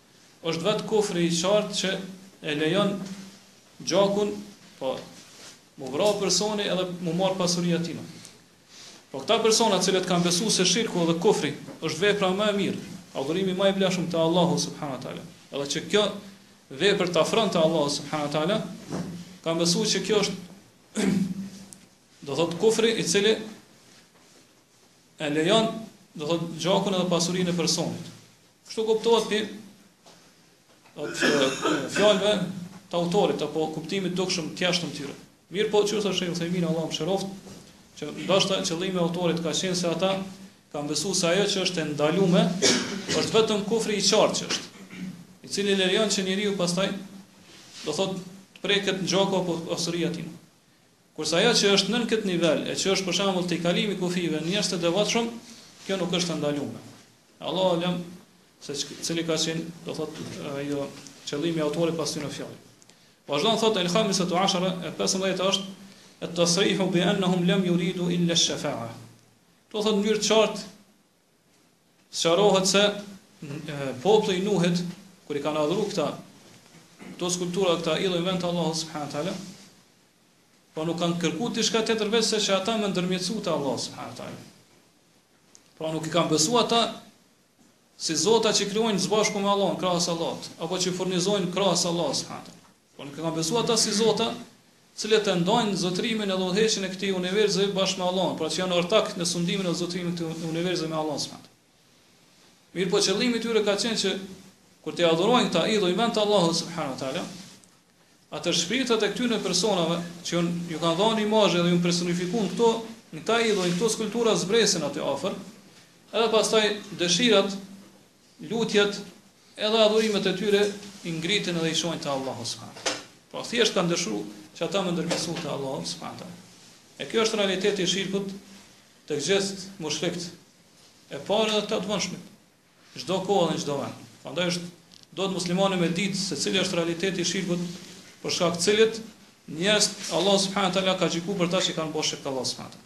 Është vetë kufri i qartë që e lejon gjakun, po m'u vra personi edhe m'u marrë pasuria e tij. Po këta persona të cilët kanë besu se shirku dhe kufri është vepra më e mirë, adhurimi më i vlefshëm te Allahu subhanahu wa taala. Edhe që kjo vepër të afron te Allahu subhanahu wa taala, kanë besu që kjo është do thot kufri i cili e lejon, do thot gjakun edhe pasurinë e personit. Kështu kuptohet prej do thot fjalëve të autorit apo kuptimit dukshëm të jashtëm tyre. Mirëpo siç thotë Shejh Uthejmin Allahu e mëshiroftë, që ndoshta qëllimi i autorit ka qenë se ata kanë besuar se ajo që është e ndaluar është vetëm kufri i qartë që është, i cili lejon që njeriu pastaj do thotë të preket gjaku apo pasuria e tij. Kurse ajo që është nën këtë nivel e që është për shembull tejkalimi i kufijve në njerëz të devotshëm, kjo nuk është e ndalume. Allahu alem se cili ka qenë, do thotë, ajo qëllimi i autorit pas këtyre fjalëve. Vazhdon thotë el khamisatu ashara e 15 është at-tasrihu bi annahum lam yuridu illa ash-shafa'a. Do thotë në mënyrë të qartë Sqarohet se populli i Nuhit kur i kanë adhuruar këta këto skulptura, këta idhuj në vend të Allahut subhanahu teala, po nuk kanë kërkuar diçka tjetër veç se që ata me ndërmjetësu te Allahu subhanahu teala. Pra nuk i kanë besu ata si zota që krijojnë së bashku me Allahun krahas Allahut, apo që furnizojnë krahas Allahut subhanahu teala. Nuk i kanë besu ata si zota, të cilët e ndajnë zotërimin edhe udhëheqjen e këtij universi bashkë me Allahun, pra që janë ortak në sundimin edhe zotërimin e këtij universi me Allahun subhanahu wa taala. Mirëpo qëllimi i tyre ka qenë që kur t'i adhurojnë këta idhuj në vend të Allahut subhanahu wa taala, atëherë shpirtrat e këtyre personave që janë ju kanë dhënë imazhe dhe janë personifikuar këto në këta idhuj, këto skulptura zbresin aty afër, edhe pastaj dëshirat Lutjet edhe adhurimet e tyre i ngritin edhe i çojnë te Allahu subhanahu wa taala. Pra thjesht kanë dëshiruar që ata me ndërmjetësu te Allahu subhanahu wa taala. E kjo është realiteti i shirkut të gjithë mushrikët, të parët dhe të mëvonshmit. Çdo kohë dhe çdo vend. Prandaj është detyrë e muslimanit me ditë se cili është realiteti i shirkut për shkak të cilit njerëz Allah subhanahu wa taala ka gjykuar për ta që kanë bërë shirk Allah subhanahu wa taala.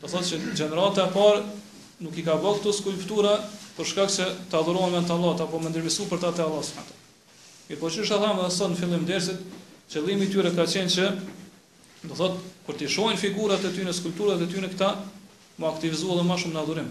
Do thotë që gjenerata e parë nuk i ka bërë këto skulptura për shkak se të adhurohen në vend të Allahut apo me ndërmjetësu për ta te Allahu subhanahu wa taala. Mirpo qysh thamë sot në fillim të dersit, qëllimi i tyre ka qenë që do thot kur t'i shohin figurat e tyre, skulpturat e tyre këta me u aktivizu edhe më shumë në adhurim.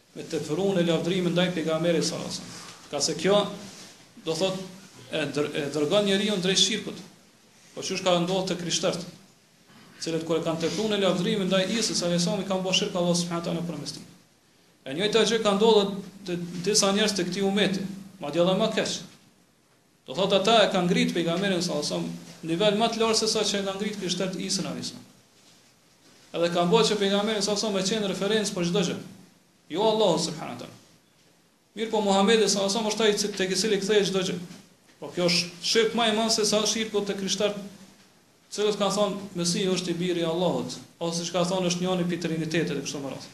me tepru në lavdërimin ndaj pejgamberit alejhi selam. Ngase kjo, do thot, e, dër, e dërgon njeriun drejt shirkut, po qysh ka ndodhë te krishterët, cilët kur e kanë tepru në lavdërim ndaj Isës alejhi selam i kanë bo shirk Allahut subhanahu teala përmes tij. E njëjta gjë ka ndodhë te disa njerëz të këtij umeti, madje edhe ma keq, Do thotë ata e kanë ngrit pejgamberin sallallahu alajhi wasallam nivel më të lartë se sa që e kanë ngrit krishterët Isën alayhis. Edhe kanë bërë që pejgamberi sallallahu alajhi wasallam me qenë referencë për çdo gjë. Jo Allahu subhanahu wa taala. Mirëpo Muhamedi sallallahu alajhi wasallam është ai që tek i cili kthehet çdo gjë. Po kjo është shirk më i madh se sa shirku te krishterët cilët kanë thonë Mesihu është i biri i Allahut, ose që kanë thonë është njëri prej Trinitetit e kështu me radhë.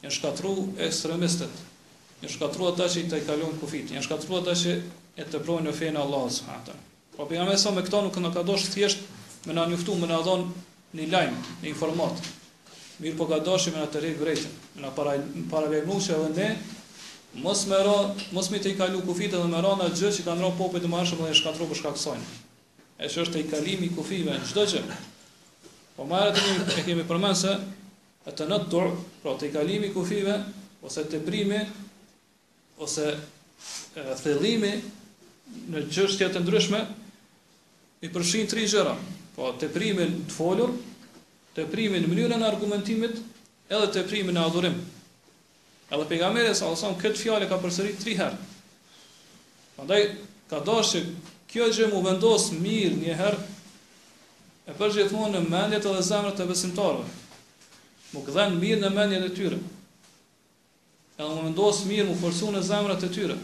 Janë shkatrru ekstremistët, janë shkatrru ata që i tejkalojnë kufijtë, janë shkatrru ata që e teprojnë në fenë e Allahut subhanahu wa taala. Pra pejgamberi alejhi selam me këtë nuk na ka dashtë thjesht me na njoftu, me na dhënë një lajm, një informatë. Mirëpo ka dashtë me na tërhek vrejtën, me na para paralajmëru që edhe ne mos me ra, mos me tejkalu kufijtë dhe me ra në atë gjë që kanë ra popujt e mëhershëm dhe janë shkatrru për shkak të saj. E që është tejkalimi i kufijve në çdo gjë. Po më herët e kemi përmend se Et-tenattu', pra tejkalimi i kufijve ose teprimi ose thellimi në çështje të ndryshme i përfshin tri gjëra, po teprimin të folur, teprimin në mënyrën e argumentimit, edhe teprimin në adhurim. Edhe pejgamberi sallallahu alaihi wasallam këtë fjalë e ka përsëritë tri herë. Prandaj ka dashtë që kjo gjë mu vendos mirë një herë e për gjithmonë në mendjet edhe zemrat e besimtarëve. Mu gdhen mirë në mendjet e tyre. Edhe mu vendos mirë, mu forcu në zemrat e tyre.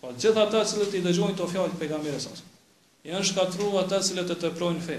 Po gjithë ata të cilët i dëgjojnë këto fjalë të pejgamberit sallallahu alaihi wasallam, janë shkatërru ata të cilët e teprojnë fe.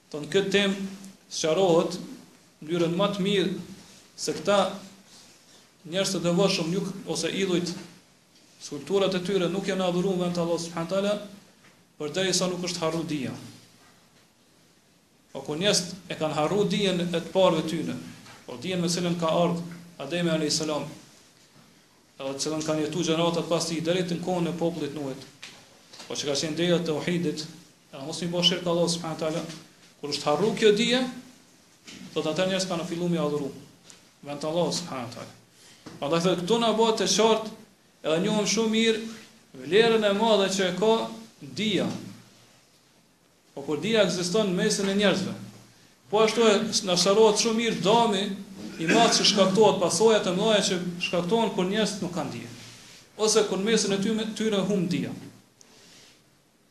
Në këtë temë sqarohet në mënyrën më të mirë se këta njerëz të devotshëm nuk ose idhujt skulpturat e tyre nuk janë adhuru në vend të Allahut subhanahu teala përderisa nuk është harru dija. Po kur njerëzit e kanë harru dijen e të parëve tyre, po dijen me të cilën ka ardhë Ademi alayhis salam, edhe të cilën kanë jetu gjeneratat pas tij deri në kohën e popullit të Nuhit, po që ka qenë dija e teuhidit, Pra mos i bësh shirk Allahu subhanahu teala. Kur është harru kjo dije, do të ata njerëz kanë fillu me adhuru. Vend të Allahut subhanahu teala. Prandaj thotë këtu na bëhet e qartë edhe njohim shumë mirë vlerën e madhe që e ka dija. Po kur dija ekziston në mesin e njerëzve. Po ashtu e na sqarohet shumë mirë dëmi i madh që shkaktohet pasojat e mëdha që shkaktohen kur njerëzit nuk kanë dije. Ose kur mesin e tyre humb dija.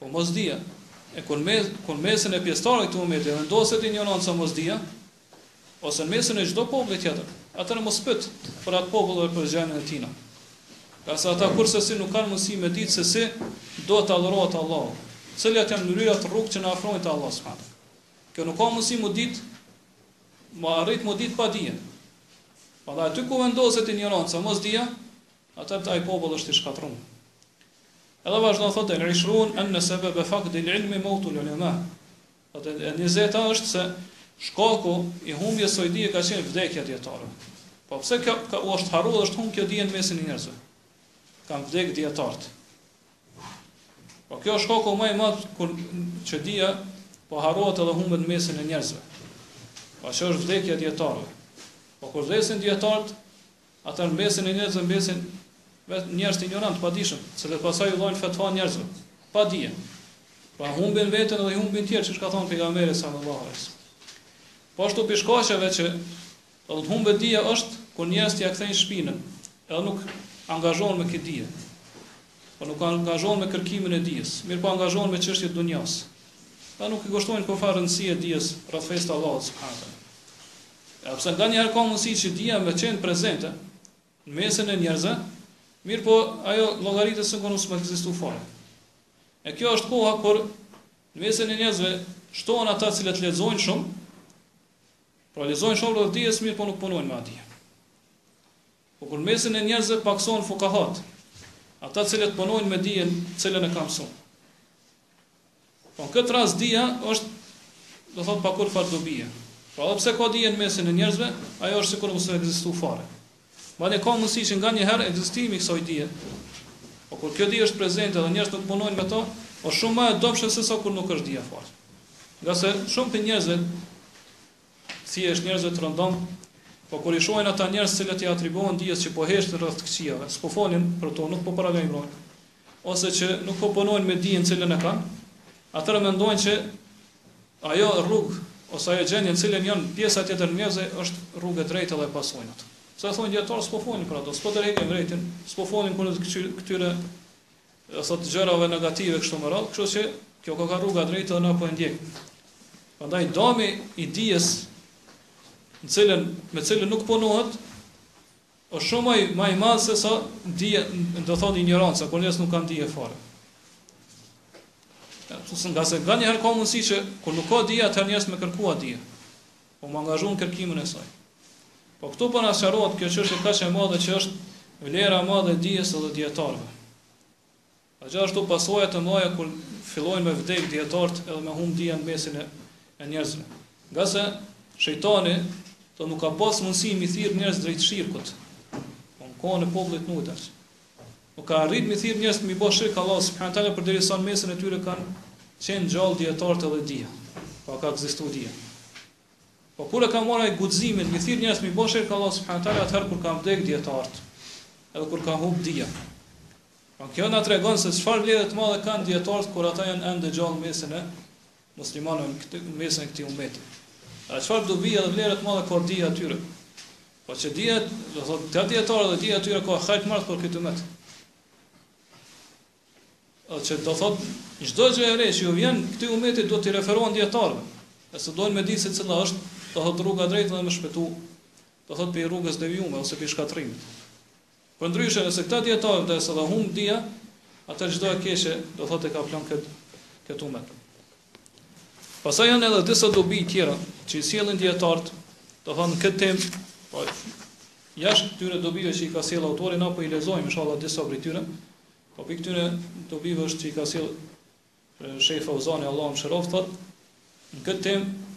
Po mosdija. E kur me kur mesin e pjesëtarëve të këtij umeti vendoset injoranca mosdija, ose në mesin e çdo populli tjetër, atëherë mos pyet për atë popull dhe për gjendjen e tina. Ngase ata kurrsesi nuk kanë mundësi me ditë se si do të adhurohet Allahu, cilat janë mënyrat rrugë që na afrojnë te Allahu subhanahu. Kjo nuk ka mundësi mu ditë, mu arrit mu ditë pa dije. Prandaj aty ku vendoset injoranca, mosdija, atëherë ai popull është i shkatrum. Edhe vazhdon thotë el ishrun enne sebebe fakdil ilmi mautul ulema. Thotë e njëzeta është se shkaku i humbjes së saj dije ka qenë vdekja e dijetarëve. Po pse kjo ka u është harruar dhe është humbë kjo dije në mesin e njerëzve? Kan vdek dijetart. Po kjo është shkaku më i madh kur që dija po harrohet edhe humbet në mesin e njerëzve. Po që është vdekja e dijetarëve. Po kur vdesin dijetarët, Atëherë n'mesin e njerëzve mbesin vetë njerëzit injorantë, të padijshëm, të cilët pastaj u japin fetva njerëzve, pa dije. Pra humbin veten dhe i humbin tjerët, siç ka thënë pejgamberi sallallahu alaihi wasallam. Po ashtu prej shkaqeve që do të humbet dija është kur njerëz t'i kthejnë shpinën, edhe nuk angazhohen me këtë dije. Po nuk angazhohen me kërkimin e dijes, mirëpo angazhohen me çështje t'dunjas. Edhe nuk i kushtojnë kurfar rëndësie dijes rreth fesë të Allahut subhanallahu. E pse nganjëherë ka mundësi që dija me qenë prezente në mesin e njerëzve, mirëpo ajo llogaritet sikurse mos me ekzistu fare. E kjo është koha kur në mesin e njerëzve shtohen ata të cilët lexojnë shumë, pra lexojnë shumë rreth dijes, mirëpo nuk punojnë me atë dije. Po kur n'mesin e njerëzve pakësohen fukahatë, ata t'cilët punojnë me dijen t'cilën e kanë mësu. Po në këtë rast dija është, do thot, pa kurfarë dobije. Pra edhe pse ka dije n'mesin e njerëzve, ajo është sikur mos me ekzistu fare. Madje ka mundësi që nganjëherë ekzistimi i kësaj dije. Po kur kjo dije është prezente dhe njerëzit nuk punojnë me to, është shumë ma e damshme sesa kur nuk është dija fare. Ngase shumë prej njerëzve, Thjesht njerëzve të rëndomtë, po kur i shohin ata njerëz të cilët i atribuohen dijes që po heshtin rreth të këqijave, s'po folin për to, nuk po paralajmërojnë, ose që nuk po punojnë me dijen të cilën e kanë, atëherë mendojnë që ajo rrugë ose ajo gjendje në të cilën janë pjesa tjetër e njerëzve është rrugë e drejtë dhe e pasojnë atë. Se thonë dijetarët s'po folin për ato, s'po tërheqin vërejtjen, s'po folin kundër këtyre do thotë gjërave negative kështu me radhë, kështu që kjo koka rruga e drejtë dhe na po e ndjekim. Prandaj dami i dijes në t'cilën me t'cilën nuk punohet është shumë ma ma i madh sesa dije, do thotë injoranca, kur njerëzit nuk kanë dije fare. Ja, se ngase nganjëherë ka mundësi që kur nuk ka dije, atëherë njerëzit me kërku atë dije. Po me u angazhu në kërkimin e saj. Po këtu po na sqarohet kjo çështje kaq e madhe që është vlera e madhe e dijes dhe dijetarëve. A gjithashtu pasojat e mëdha kur fillojnë me vdek dijetarët edhe me humb dija në mesin e, e njerëzve. Ngase shejtani nuk ka pas mundësi m'i thirr njerëzit drejt shirkut. Po në kohën e popullit t'Nuhit Nuk ka arrit m'i thirr njerëzit m'i bo shirk Allahut subhanahu teala përderisa në mesin e tyre kanë qenë gjallë dijetarët edhe dija. Pra ka ekzistuar dija. Po kur e ka marrë ai guximin m'i thirr njerëzit m'i bo shirk Allahut subhanahu teala atëherë kur kanë vdekë dijetarët edhe kur ka humb dija. Pra kjo na tregon se çfarë vlere të madhe kanë dijetarët kur ata janë ende gjallë n'mesin e muslimanëve në mesin e këtij ummeti. A çfarë dobi edhe vlera të madhe ka dija e tyre? Po që dija, do thotë, ka dijetarë dhe dija e tyre ka hajr për këtë umet. Edhe që do thotë, çdo gjë e re që ju vjen këtij ummeti do t'i referohen dijetarëve. Nëse dojnë me ditë se cila është, do thotë rruga e drejtë dhe me shpëtu, do thotë prej rrugës devijume ose prej shkatrimit. Përndryshe, nëse këta dijetarë vdesin edhe humb dija, atëherë çdo e keqe do thotë e kaplon kët kët umet. Pastaj janë edhe disa dobi tjera që i sjellin dijetarët, do thotë n'kët temë, po jashtë këtyre dobive që i ka sjell autori na po i lexojmë inshallah disa prej tyre, po prej këtyre dobive është që i ka sjell Sheh Fauzani Allahu e mëshiroftë thotë, Në këtë temë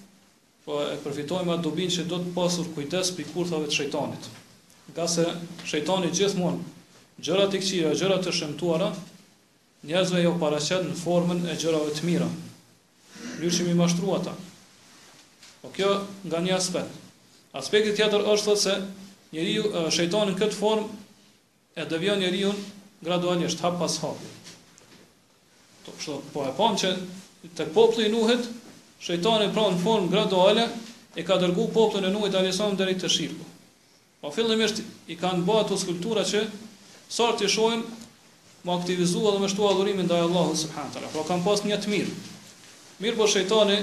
po e përfitojmë atë dobinë që duhet pasur kujdes prej kurthave të shejtanit. Ngase shejtani gjithmonë gjërat e këqija, gjërat e shëmtuara njerëzve jau paraqet në formën e gjërave të mira. Që me i mashtruar ata. Po kjo nga një aspekt. Aspekti tjetër është thotë se njeriun shejtani në këtë formë E devijon njeriun gradualisht, hap pas hapi. Po kështu, po e pam që te populli i Nuhit, shejtani pra në formë graduale e ka dërgu popullin e Nuhit alayhis salam deri te shirku. Po fillimisht i kanë bë ato skulptura që sa t'i shohin me u aktivizu edhe me shtu adhurimin ndaj Allahut subhanahu wa taala. Pra kanë pas nijet të mirë. Mirëpo shejtani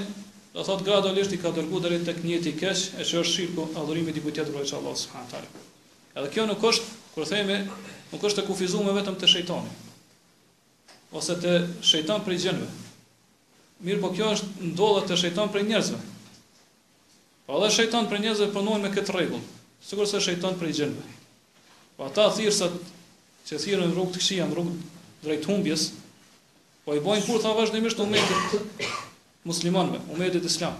do thot gradualisht i ka dërgu deri tek nijeti i keq, e që është shirku adhurimi i dikujt tjetër veç Allahut subhanahu wa taala. Edhe kjo nuk është, kur themi, nuk është e kufizuar vetëm te shejtani ose te shejtanët prej xhinëve. Mirëpo kjo është edhe te shejtanët prej njerëzve. Po edhe shejtanët prej njerëzve punojnë me këtë rregull, sikurse shejtanët prej xhinëve. Po ata thirrsat që thirrin në rrugë të këqija, në rrugë drejt humbjes, po i bojnë kurtha vazhdimisht umetit muslimanëve, umetit islam.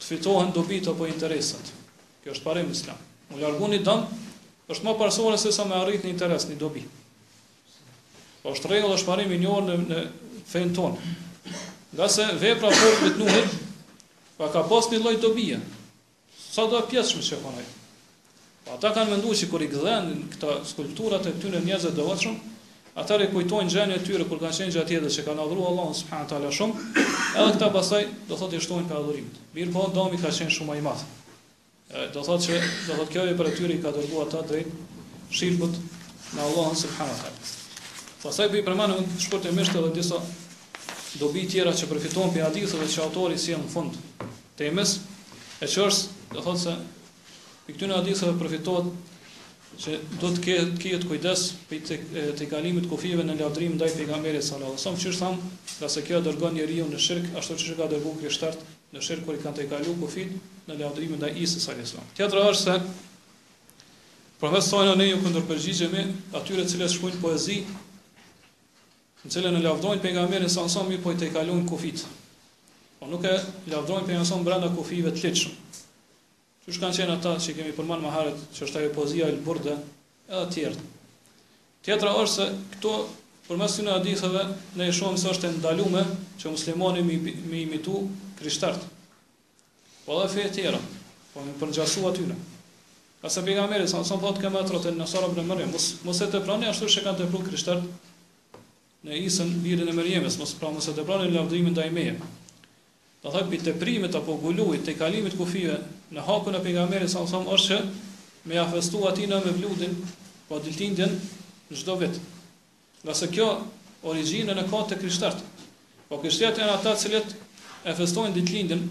të fitohen dobitë apo interesat. Kjo është parim islam. Mu largu një dëm, është ma parësore sesa me arrit një interes, një dobi. Po është rregull është parim i njohur në fenë tonë. Ngase vepra e popullit Nuhit, pra ka pas një lloj dobie. Sado e pjesshme që kanë ajo. Po ata kanë menduar që kur i gdhendin këta skulpturat e këtyre njerëzve të devotshëm, ata i kujtojnë gjendjen e tyre kur kanë qenë gjatë jetës që kanë adhuruar Allahun subhanahu wa taala shumë, edhe këta pastaj do thotë i shtojnë prej adhurimit. Mirëpo dëmi ka qenë shumë më i madh. Do thotë që do thotë kjo vepër e tyre i ka dërguar ata drejt shirkut në Allahun subhanahu wa taala. Pastaj po i përmendëm shkurtimisht edhe disa dobi tjera që përfitohen prej haditheve që autori sjell në fund. temës, e që është, do thotë se, pi këtyre haditheve përfitohet që do të ketë të ketë kujdes prej tejkalimit të kufijve në lavdrim ndaj pejgamberit sallallahu alajhi wasallam, qysh thamë, ngase kjo dërgon njeriun në shirk, ashtu siç i ka dërguar krishterët në shirk kur i kanë tejkalu kufijtë në lavdrim ndaj Isa sallallahu alajhi wasallam. Tjetra është se përmes saj ne ju kundërpërgjigjemi atyre të cilët shkruajnë poezi në të cilën e lavdrojnë pejgamberin sallallahu alajhi wasallam mirëpo i tejkalojnë kufijtë. Po nuk e lavdrojnë pejgamberin sallallahu alajhi wasallam brenda kufijve të ligjshëm. Qysh kanë qenë ata që i kemi përmend ma herët, që është ajo poezia el-Burde, edhe tjerët. Tjetra është se këto përmes këtyre haditheve ne e shohim se është e ndalume që muslimani me i imitu krishterët. Po edhe fetë tjera, po me u përngjasu atyre. Ngase pejgamberi, sallallahu alajhi wasallam thotë kema atratin nasara ibne Merjem, mos, mos e teproni ashtu siç e kanë tepru krishterët në Isën birin e Merjemes, mos, pra mos e teproni në lavdrimin ndaj meje. Do thotë pi teprimit apo guluvit, tejkalimit kufijve në hakun e pejgamberit sallallahu alajhi wasallam është që me ja festu atina mevludin, po ditëlindjen çdo vit. Ngase kjo origjinën e ka te krishterët. Po krishterët janë ata të cilët e festojnë ditëlindjen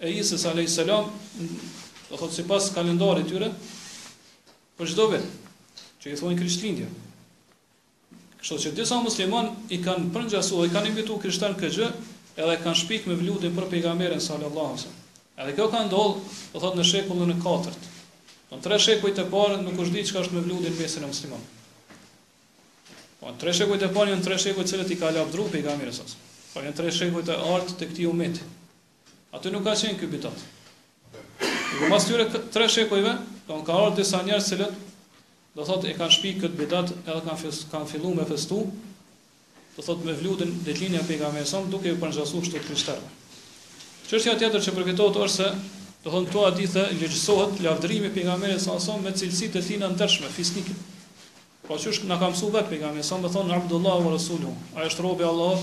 e Isës alayhis salam, do thotë sipas kalendarit të tyre, për çdo vit, që i thonë krishtlindje. Kështu që disa muslimanë i kanë përngjasu, i kanë imitu krishterët në këtë gjë, edhe e kanë shpik mevludin për pejgamberin sallallahu alaihi wasallam. Edhe kjo ka ndodh, do thotë në shekullin e katërt. Në tre shekujt e parë nuk është ditë çka është mevludi në mesin e muslimanëve. Po tre shekujt e parë janë tre shekujt të cilët i ka lavdëru pejgamberi sallallahu alajhi wasallam. Po janë tre shekujt e artë të këtij umeti. Aty nuk ka qenë ky bidat. Mas atyre tre shekujve, do thotë kanë ardhë disa njerëz të cilët, do thotë e kanë shpik këtë bidat edhe kanë, fest, kanë fillu me festu, do thotë Mevludin, Ditëlindjen e Pejgamberit sa duke ju përngjasu kështu krishterëve. Çështja tjetër që përfitohet është se do thonë këto hadithe legjësohet lavdërimi pejgamberit sa sa me cilësi të tina ndershme fisnike. Po që është na ka mësu vetë pejgamberi sa më thonë Abdullah wa Rasulhu, a është robi Allahot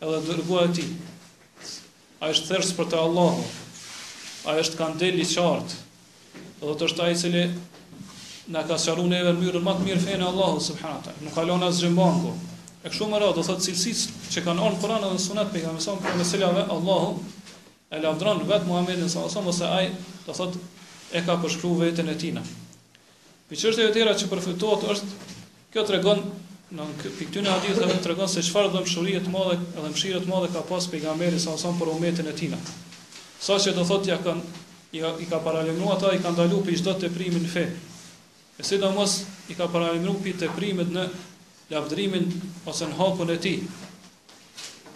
edhe dërgua e ti. Ai është thirrës për te Allahu. Ai është kandil i qartë. Do thotë është ai i cili na ka sqaru neve në mënyrën ma të mirë fenë e Allahut subhanahu taala. Nuk ka lënë asgjë mangu. E kështu me radhë, do thotë cilësitë që kanë ardh në Kur'an dhe në Sunet për pejgamberin sallallahu alaihi wasallam përmes të cilave Allahu e lavdron vetë Muhammedin sallallahu alaihi wasallam ose ai do thotë e ka përshkru veten e tina. Pi çështjeve të tjera që përfitohet është kjo tregon pi këtyne haditheve tregon se çfarë dhembshurie të madhe edhe mëshire të madhe ka pas pejgamberi sallallahu alajhi wasallam për umetin e tina. Saqë do thotë ja kanë i ka paralajmëru ata i ka ndalu pi çdo teprimi në fe. E sidomos i ka paralajmëru pi teprimit në lavdërimin ose në hakun e tij.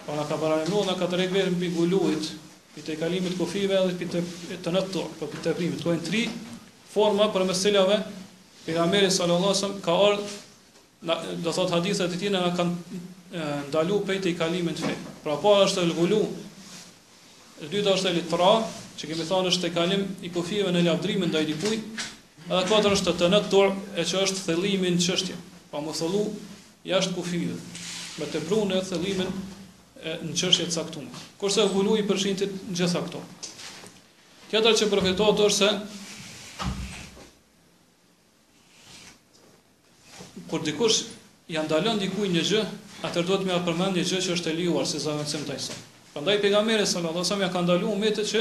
Pra na ka paralajmëru na ka tërheq vërejtjen pi guluit, pi tejkalimit kufijve edhe pi tenetuit, po pi teprimit. Këto janë tri forma përmes cilave Pejgamberi sallallahu alajhi wasallam ka ardhur do thot hadithet e tij na kanë ndalu prej tejkalimit në fe. Pra e para është el gulu. E dyta është el itra, që kemi thënë është tejkalim i kufijve në lavdrimin ndaj dikujt. Edhe e treta është tenetu, e që është thellimi në çështje. Pra me u thellu jashtë kufijve, me tepruar në thellim në çështje të caktuar. Kurse gulu i përfshin të gjitha këto. Tjetra që përfitohet është se kur dikush ja ndalon dikujt një gjë, atëherë duhet me përmend një gjë që është e lejuar si zëvendësim të asaj. Prandaj pejgamberi sallallahu alajhi wasallam ja ka ndaluar umetit që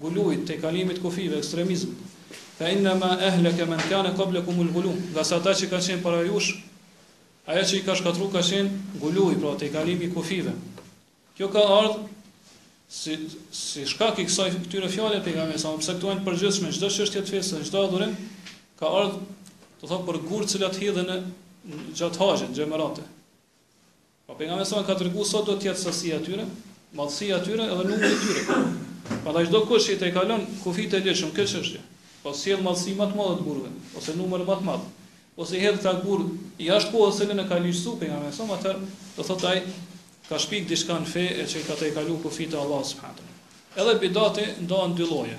guluit, tejkalimit kufijve, ekstremizmit, fa inna ma ahlaka men kana qablakum el gulu, ngase ata që kanë qenë para jush, ajo që i ka shkatërruar ka qenë guluji, pra tejkalimi i kufijve. Kjo ka ardhur si si shkak i kësaj këtyre fjalëve të pejgamberit edhe pse këto janë përgjithshme çdo çështje të fesë çdo adhurim ka ardhur do thotë për gurët të cilat hidhen në gjatë haxhit xhemerate Po pejgamberi e ka treguar sa do të jetë sasia e tyre, madhësia e tyre edhe numri i tyre. Prandaj çdokush që i tejkalon kufijtë e ligjshëm në këtë çështje, pra sjell madhësi më të madhe të gurëve, ose numër më të madh, ose i hedh këta gurë jashtë kohës së cilën e ka ligjësu pejgamberi atëherë, do thotë ai ka shpik diçka në fe e që i ka tejkalu kufijtë e Allahut subhanahu. Edhe bidati ndahet në dy lloje.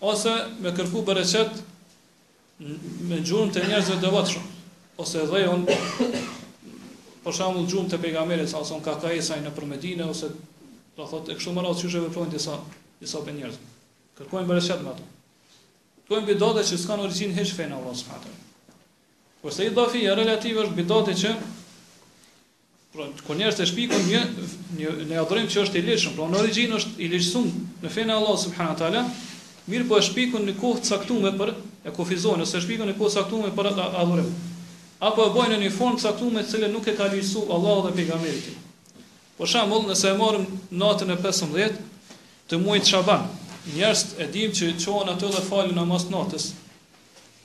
Ose me kërku bereqet me gjurmë të njerëzve të devotshëm, ose dhejun, për shambull gjurmë të pejgamberit, sa oson kah ka ec ai nëpër Medine, ose do thot e kështu më radhë qysh veprojnë disa, disa prej njerëzve. Kërkojnë bereqet me ato. Këto janë bidate që s'kanë origjinë hiç në fenë e Allahut s.a. Kurse idafi e relativ është bidati që Pra, kur njerëzit e shpikun një gjë në adhurim që është i ligjshëm, pra në origjinë është i ligjshëm në fenë e Allahut subhanahu teala, mirëpo e shpikun në kohë të caktuar pra e kufizojnë ose e shpikun në kohë të caktuar për atë adhurim. Apo e bojnë në një formë të caktuar me të cilën nuk e ka ligjsu Allahu dhe pejgamberi i tij. Për shembull, nëse e marrim natën e 15 të muajit Shaban, njerëzit e dimë që çohen ata dhe falin namaz natës.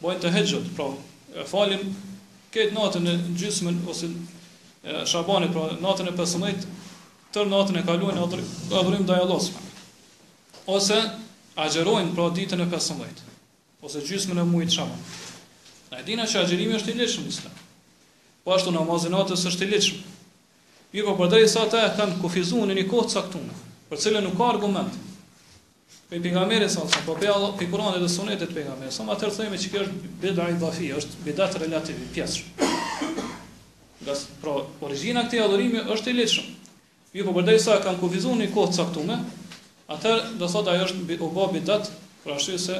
Bojnë tehexhud, pra, falin këtë natën e gjysmën ose e Shabanit, pra natën e 15, tër natën e kalojnë në adhurim ndaj Allahut subhanahu. Ose agjerojnë pra ditën e 15, ose gjysmën e muajit Shaban. Na e dina që agjerimi është i ligjshëm në Islam. Po ashtu namazi i natës është i ligjshëm. Mirëpo përderisa ata e kanë kufizuar në një kohë të caktuar, për të cilën nuk ka argument. Prej pejgamberit s.a.s apo prej Allahut prej Kur'anit dhe Sunetit pejgamberit s.a.s atëherë themi që kjo është bid'a idafi është bidat relativ i pjesshëm ngase pra origjina e këtij adhurimi është i ligjshëm mirëpo përderisa e kanë kufizuar në kohë të caktuar atëherë do thotë ajo është u bë bidat për arsye se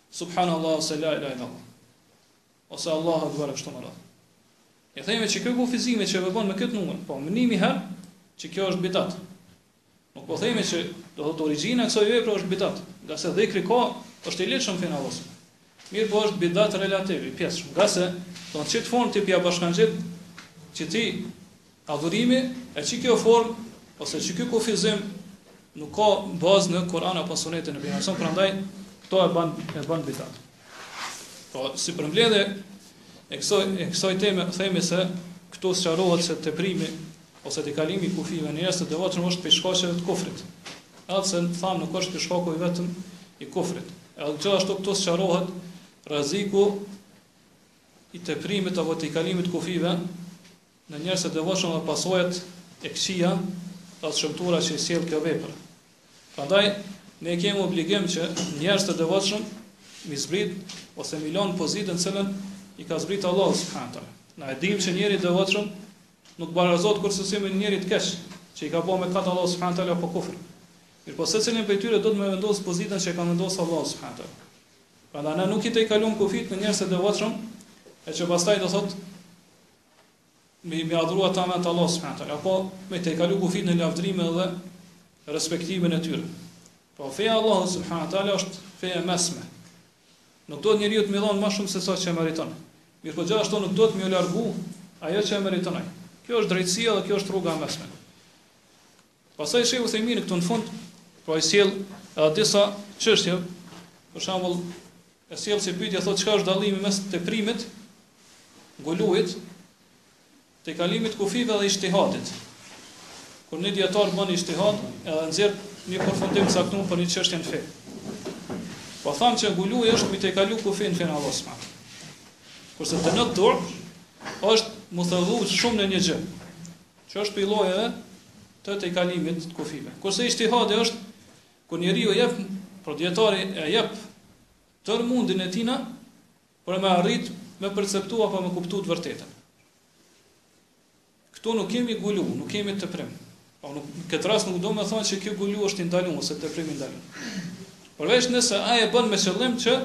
Subhanallah ose la ilaha illallah. Ose Allahu akbar kështu me radhë. E themi që ky kufizimi që vepron me këtë numër, po menjëherë që kjo është bidat. Nuk po themi që do thotë origjina e kësaj vepre është bidat, ngase dhikri ka është i ligjshëm në fenë e Allahut. Mirëpo është bidat relativ, i pjesshëm. Ngase, do të thotë çka ti po ia bashkangjit këtij Adhurimi e qikjo formë, ose qiky kufizim, nuk ka bazë në Kur'an apo Sunetin e Pejgamberit s.a.s, prandaj, këto e ban, e ban bidat. Po, si përmbledhe, e kësoj, e kësoj teme, themi se këtu sqarohet se teprimi, ose tejkalimi i kufijve në njerëz të devotshëm, është prej shkaqeve të kufrit. Edhe nëse thamë nuk është pra shkaku i vetëm i kufrit. Edhe gjithashtu këtu sqarohet rreziku i teprimit apo tejkalimit të kufijve Në njerëz të devotshëm dhe pasojat e këqija dhe të shëmtura që i sjell kjo vepër. Prandaj ne kemi obligim që njerëz të devotshëm m'i zbrit ose m'i lënë në pozitën të cilën i ka zbrit Allah subhanahu taala. Na e dimë që njeri i devotshëm nuk barazohet kurrsesi me njeri të keq, që i ka bërë mëkat Allah subhanahu taala apo kufër. Mirëpo secilin prej tyre do të me vendos në pozitën që e ka vendosur Allah subhanahu taala. Prandaj ne nuk i tejkalojmë kufijtë në njerëz të devotshëm, e që pastaj do thotë me i adhuru ata me të Allah subhanahu taala, apo me tejkalu kufijtë në lavdrime dhe respektimin e tyre. Po feja e Allahut subhanahu taala është feja e mesme. Nuk do të njeriut me i dhon ma shumë sesa që e meriton. Mirëpo gjithashtu nuk do të m'iu largu ajo që e meriton ai. Kjo është drejtësia dhe kjo është rruga e mesme. Pastaj Shejh Uthejmini këtu në fund po i sjell edhe disa çështje, për shembull e sjell si pyetje thotë çka është dallimi mes teprimit, guluit, tejkalimit të kufijve dhe ixhtihadit. Kur një dietar bën ixhtihad edhe nxjerr një përfundim të caktuar për një çështje në fe. Po thamë që guluvi është me tejkalu kufirin në fenë e Allahut s.t. Kurse tenettu është m'u thellu shumë në një gjë. Kjo është prej llojeve të tejkalimit të kufijve. Kurse ixhtihadi është kur njeriu jep, apo dijetari e jep tërë mundin e tina për me arrit me perceptu apo me kuptu të vërtetën. Këtu nuk kemi gulu, nuk kemi teprim. Po në këtë rast nuk domethënë se kjo gulu është i ndaluar ose teprim i ndaluar. Përveç nëse ai e bën me qëllim që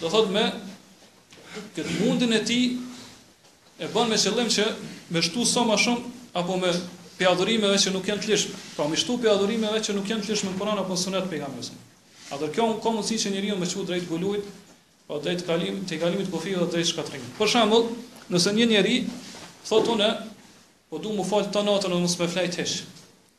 Do thot me këtë mundin e tij e bën me qëllim që me shtu sa më shumë apo prej adhurimeve që nuk janë të lishme. Pra me shtu prej adhurimeve që nuk janë të lishme në Kur'an apo në Sunet të pejgamberit. Atëherë kjo ka mundësi që njeriun me çu drejt guluit, pa po drejt kalim, tejkalimit kufi dhe drejt shkatrimit. Për shembull, nëse një njeri thotë unë po du me u fal tërë natën dhe mos me flejt hiç.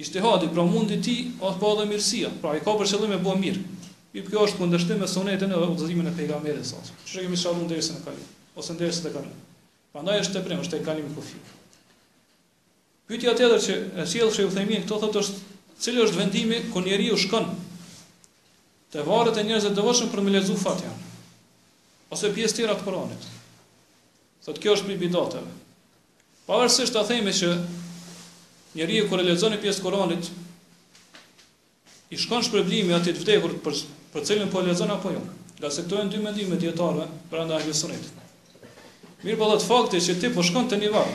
Ijtihadi, pra mundi i tij, po edhe mirësia, pra ai ka për qëllim me bo mirë. Mirëpo kjo është kundërshtim me Sunetin edhe udhëzimin e Pejgamberit sa. Siç e kemi sqaru në dersin e kaluar, ose në derset e kaluara. Prandaj është teprim, është tejkalim kufi. Pyetja tjetër që e sjell Sheh Uthejmin këtu thotë është cili është vendimi kur njeriu shkon te varret e njerëzve të devotshëm për me lezu Fatihan ose pjesë tjera të Kuranit. Thotë kjo është prej bidateve. Pavarësisht a themi që njeriu kur e lexon një pjesë të Kuranit i shkon shpërblimi atij të vdekurit për cilin po e lexon apo jo. Ngase këto janë dy mendime dijetarësh brenda ahli sunet. Mirëpo vetë fakti që ti po shkon te një varr,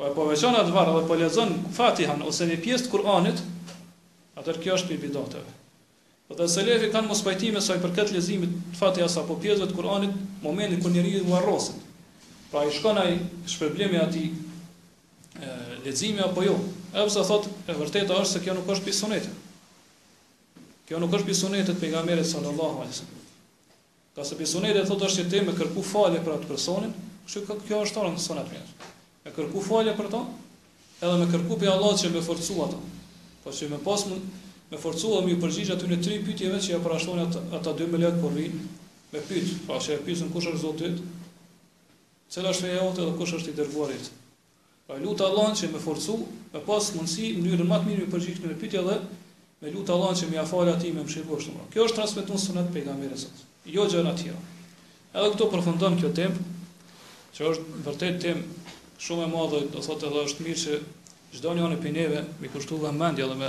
po e veçon atë varr dhe po lezon fatihan ose një pjesë të Kur'anit, atëherë kjo është prej bidateve. Dhe selefi kanë mospajtime sa i përket leximit të fatihas apo pjesëve të Kur'anit momentin kur njeriu varroset, pra a i shkon ai shpërblimi atij leximi apo jo, edhe pse thotë e vërteta është se kjo nuk është prej sunetit. Kjo nuk është prej sunetit të pejgamberit sallallahu alaihi wasallam. Ngase prej sunetit thotë është që ti me kërku falje për atë personin, kështu që kjo është thonë sona atëherë. Me kërku falje për to, edhe me kërku prej Allahut që me forcu ato. Po që me pas mund, me forcu dhe me ju përgjigj aty në tri pytjeve që ja parashtoni atë, ata dy melekë kur vinë, me pyt, pra që e pysin kush është Zoti yt, cila është feja jote dhe kush është i dërguari yt. Po e lut Allahun që me forcu, me pas mundësi në mënyrën më të mirë me iu përgjigj këtyre pyetjeve, me lut Allahun që me ia fal atij me mëshiru kështu më. Kjo është transmetu në sunet të pejgamberit sa. Jo gjëra të tjera. Edhe këtu përfundon kjo temë, që është vërtet temë shumë e madhe, do thotë edhe është mirë që çdo njëri prej neve me i kushtu vëmendje edhe me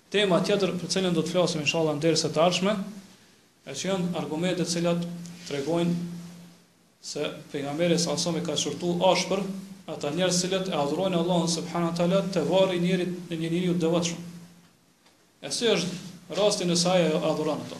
Tema tjetër për të cilën do të flasim inshallah në derset e ardhshme, e që janë argumentet të cilat tregojnë se pejgamberi sa sam i ka qortu ashpër ata njerëz të cilët e adhurojnë Allahun subhanahu teala te varri i njërit e një njeriu të devotshëm. E si është rasti nëse ai e adhuron ato?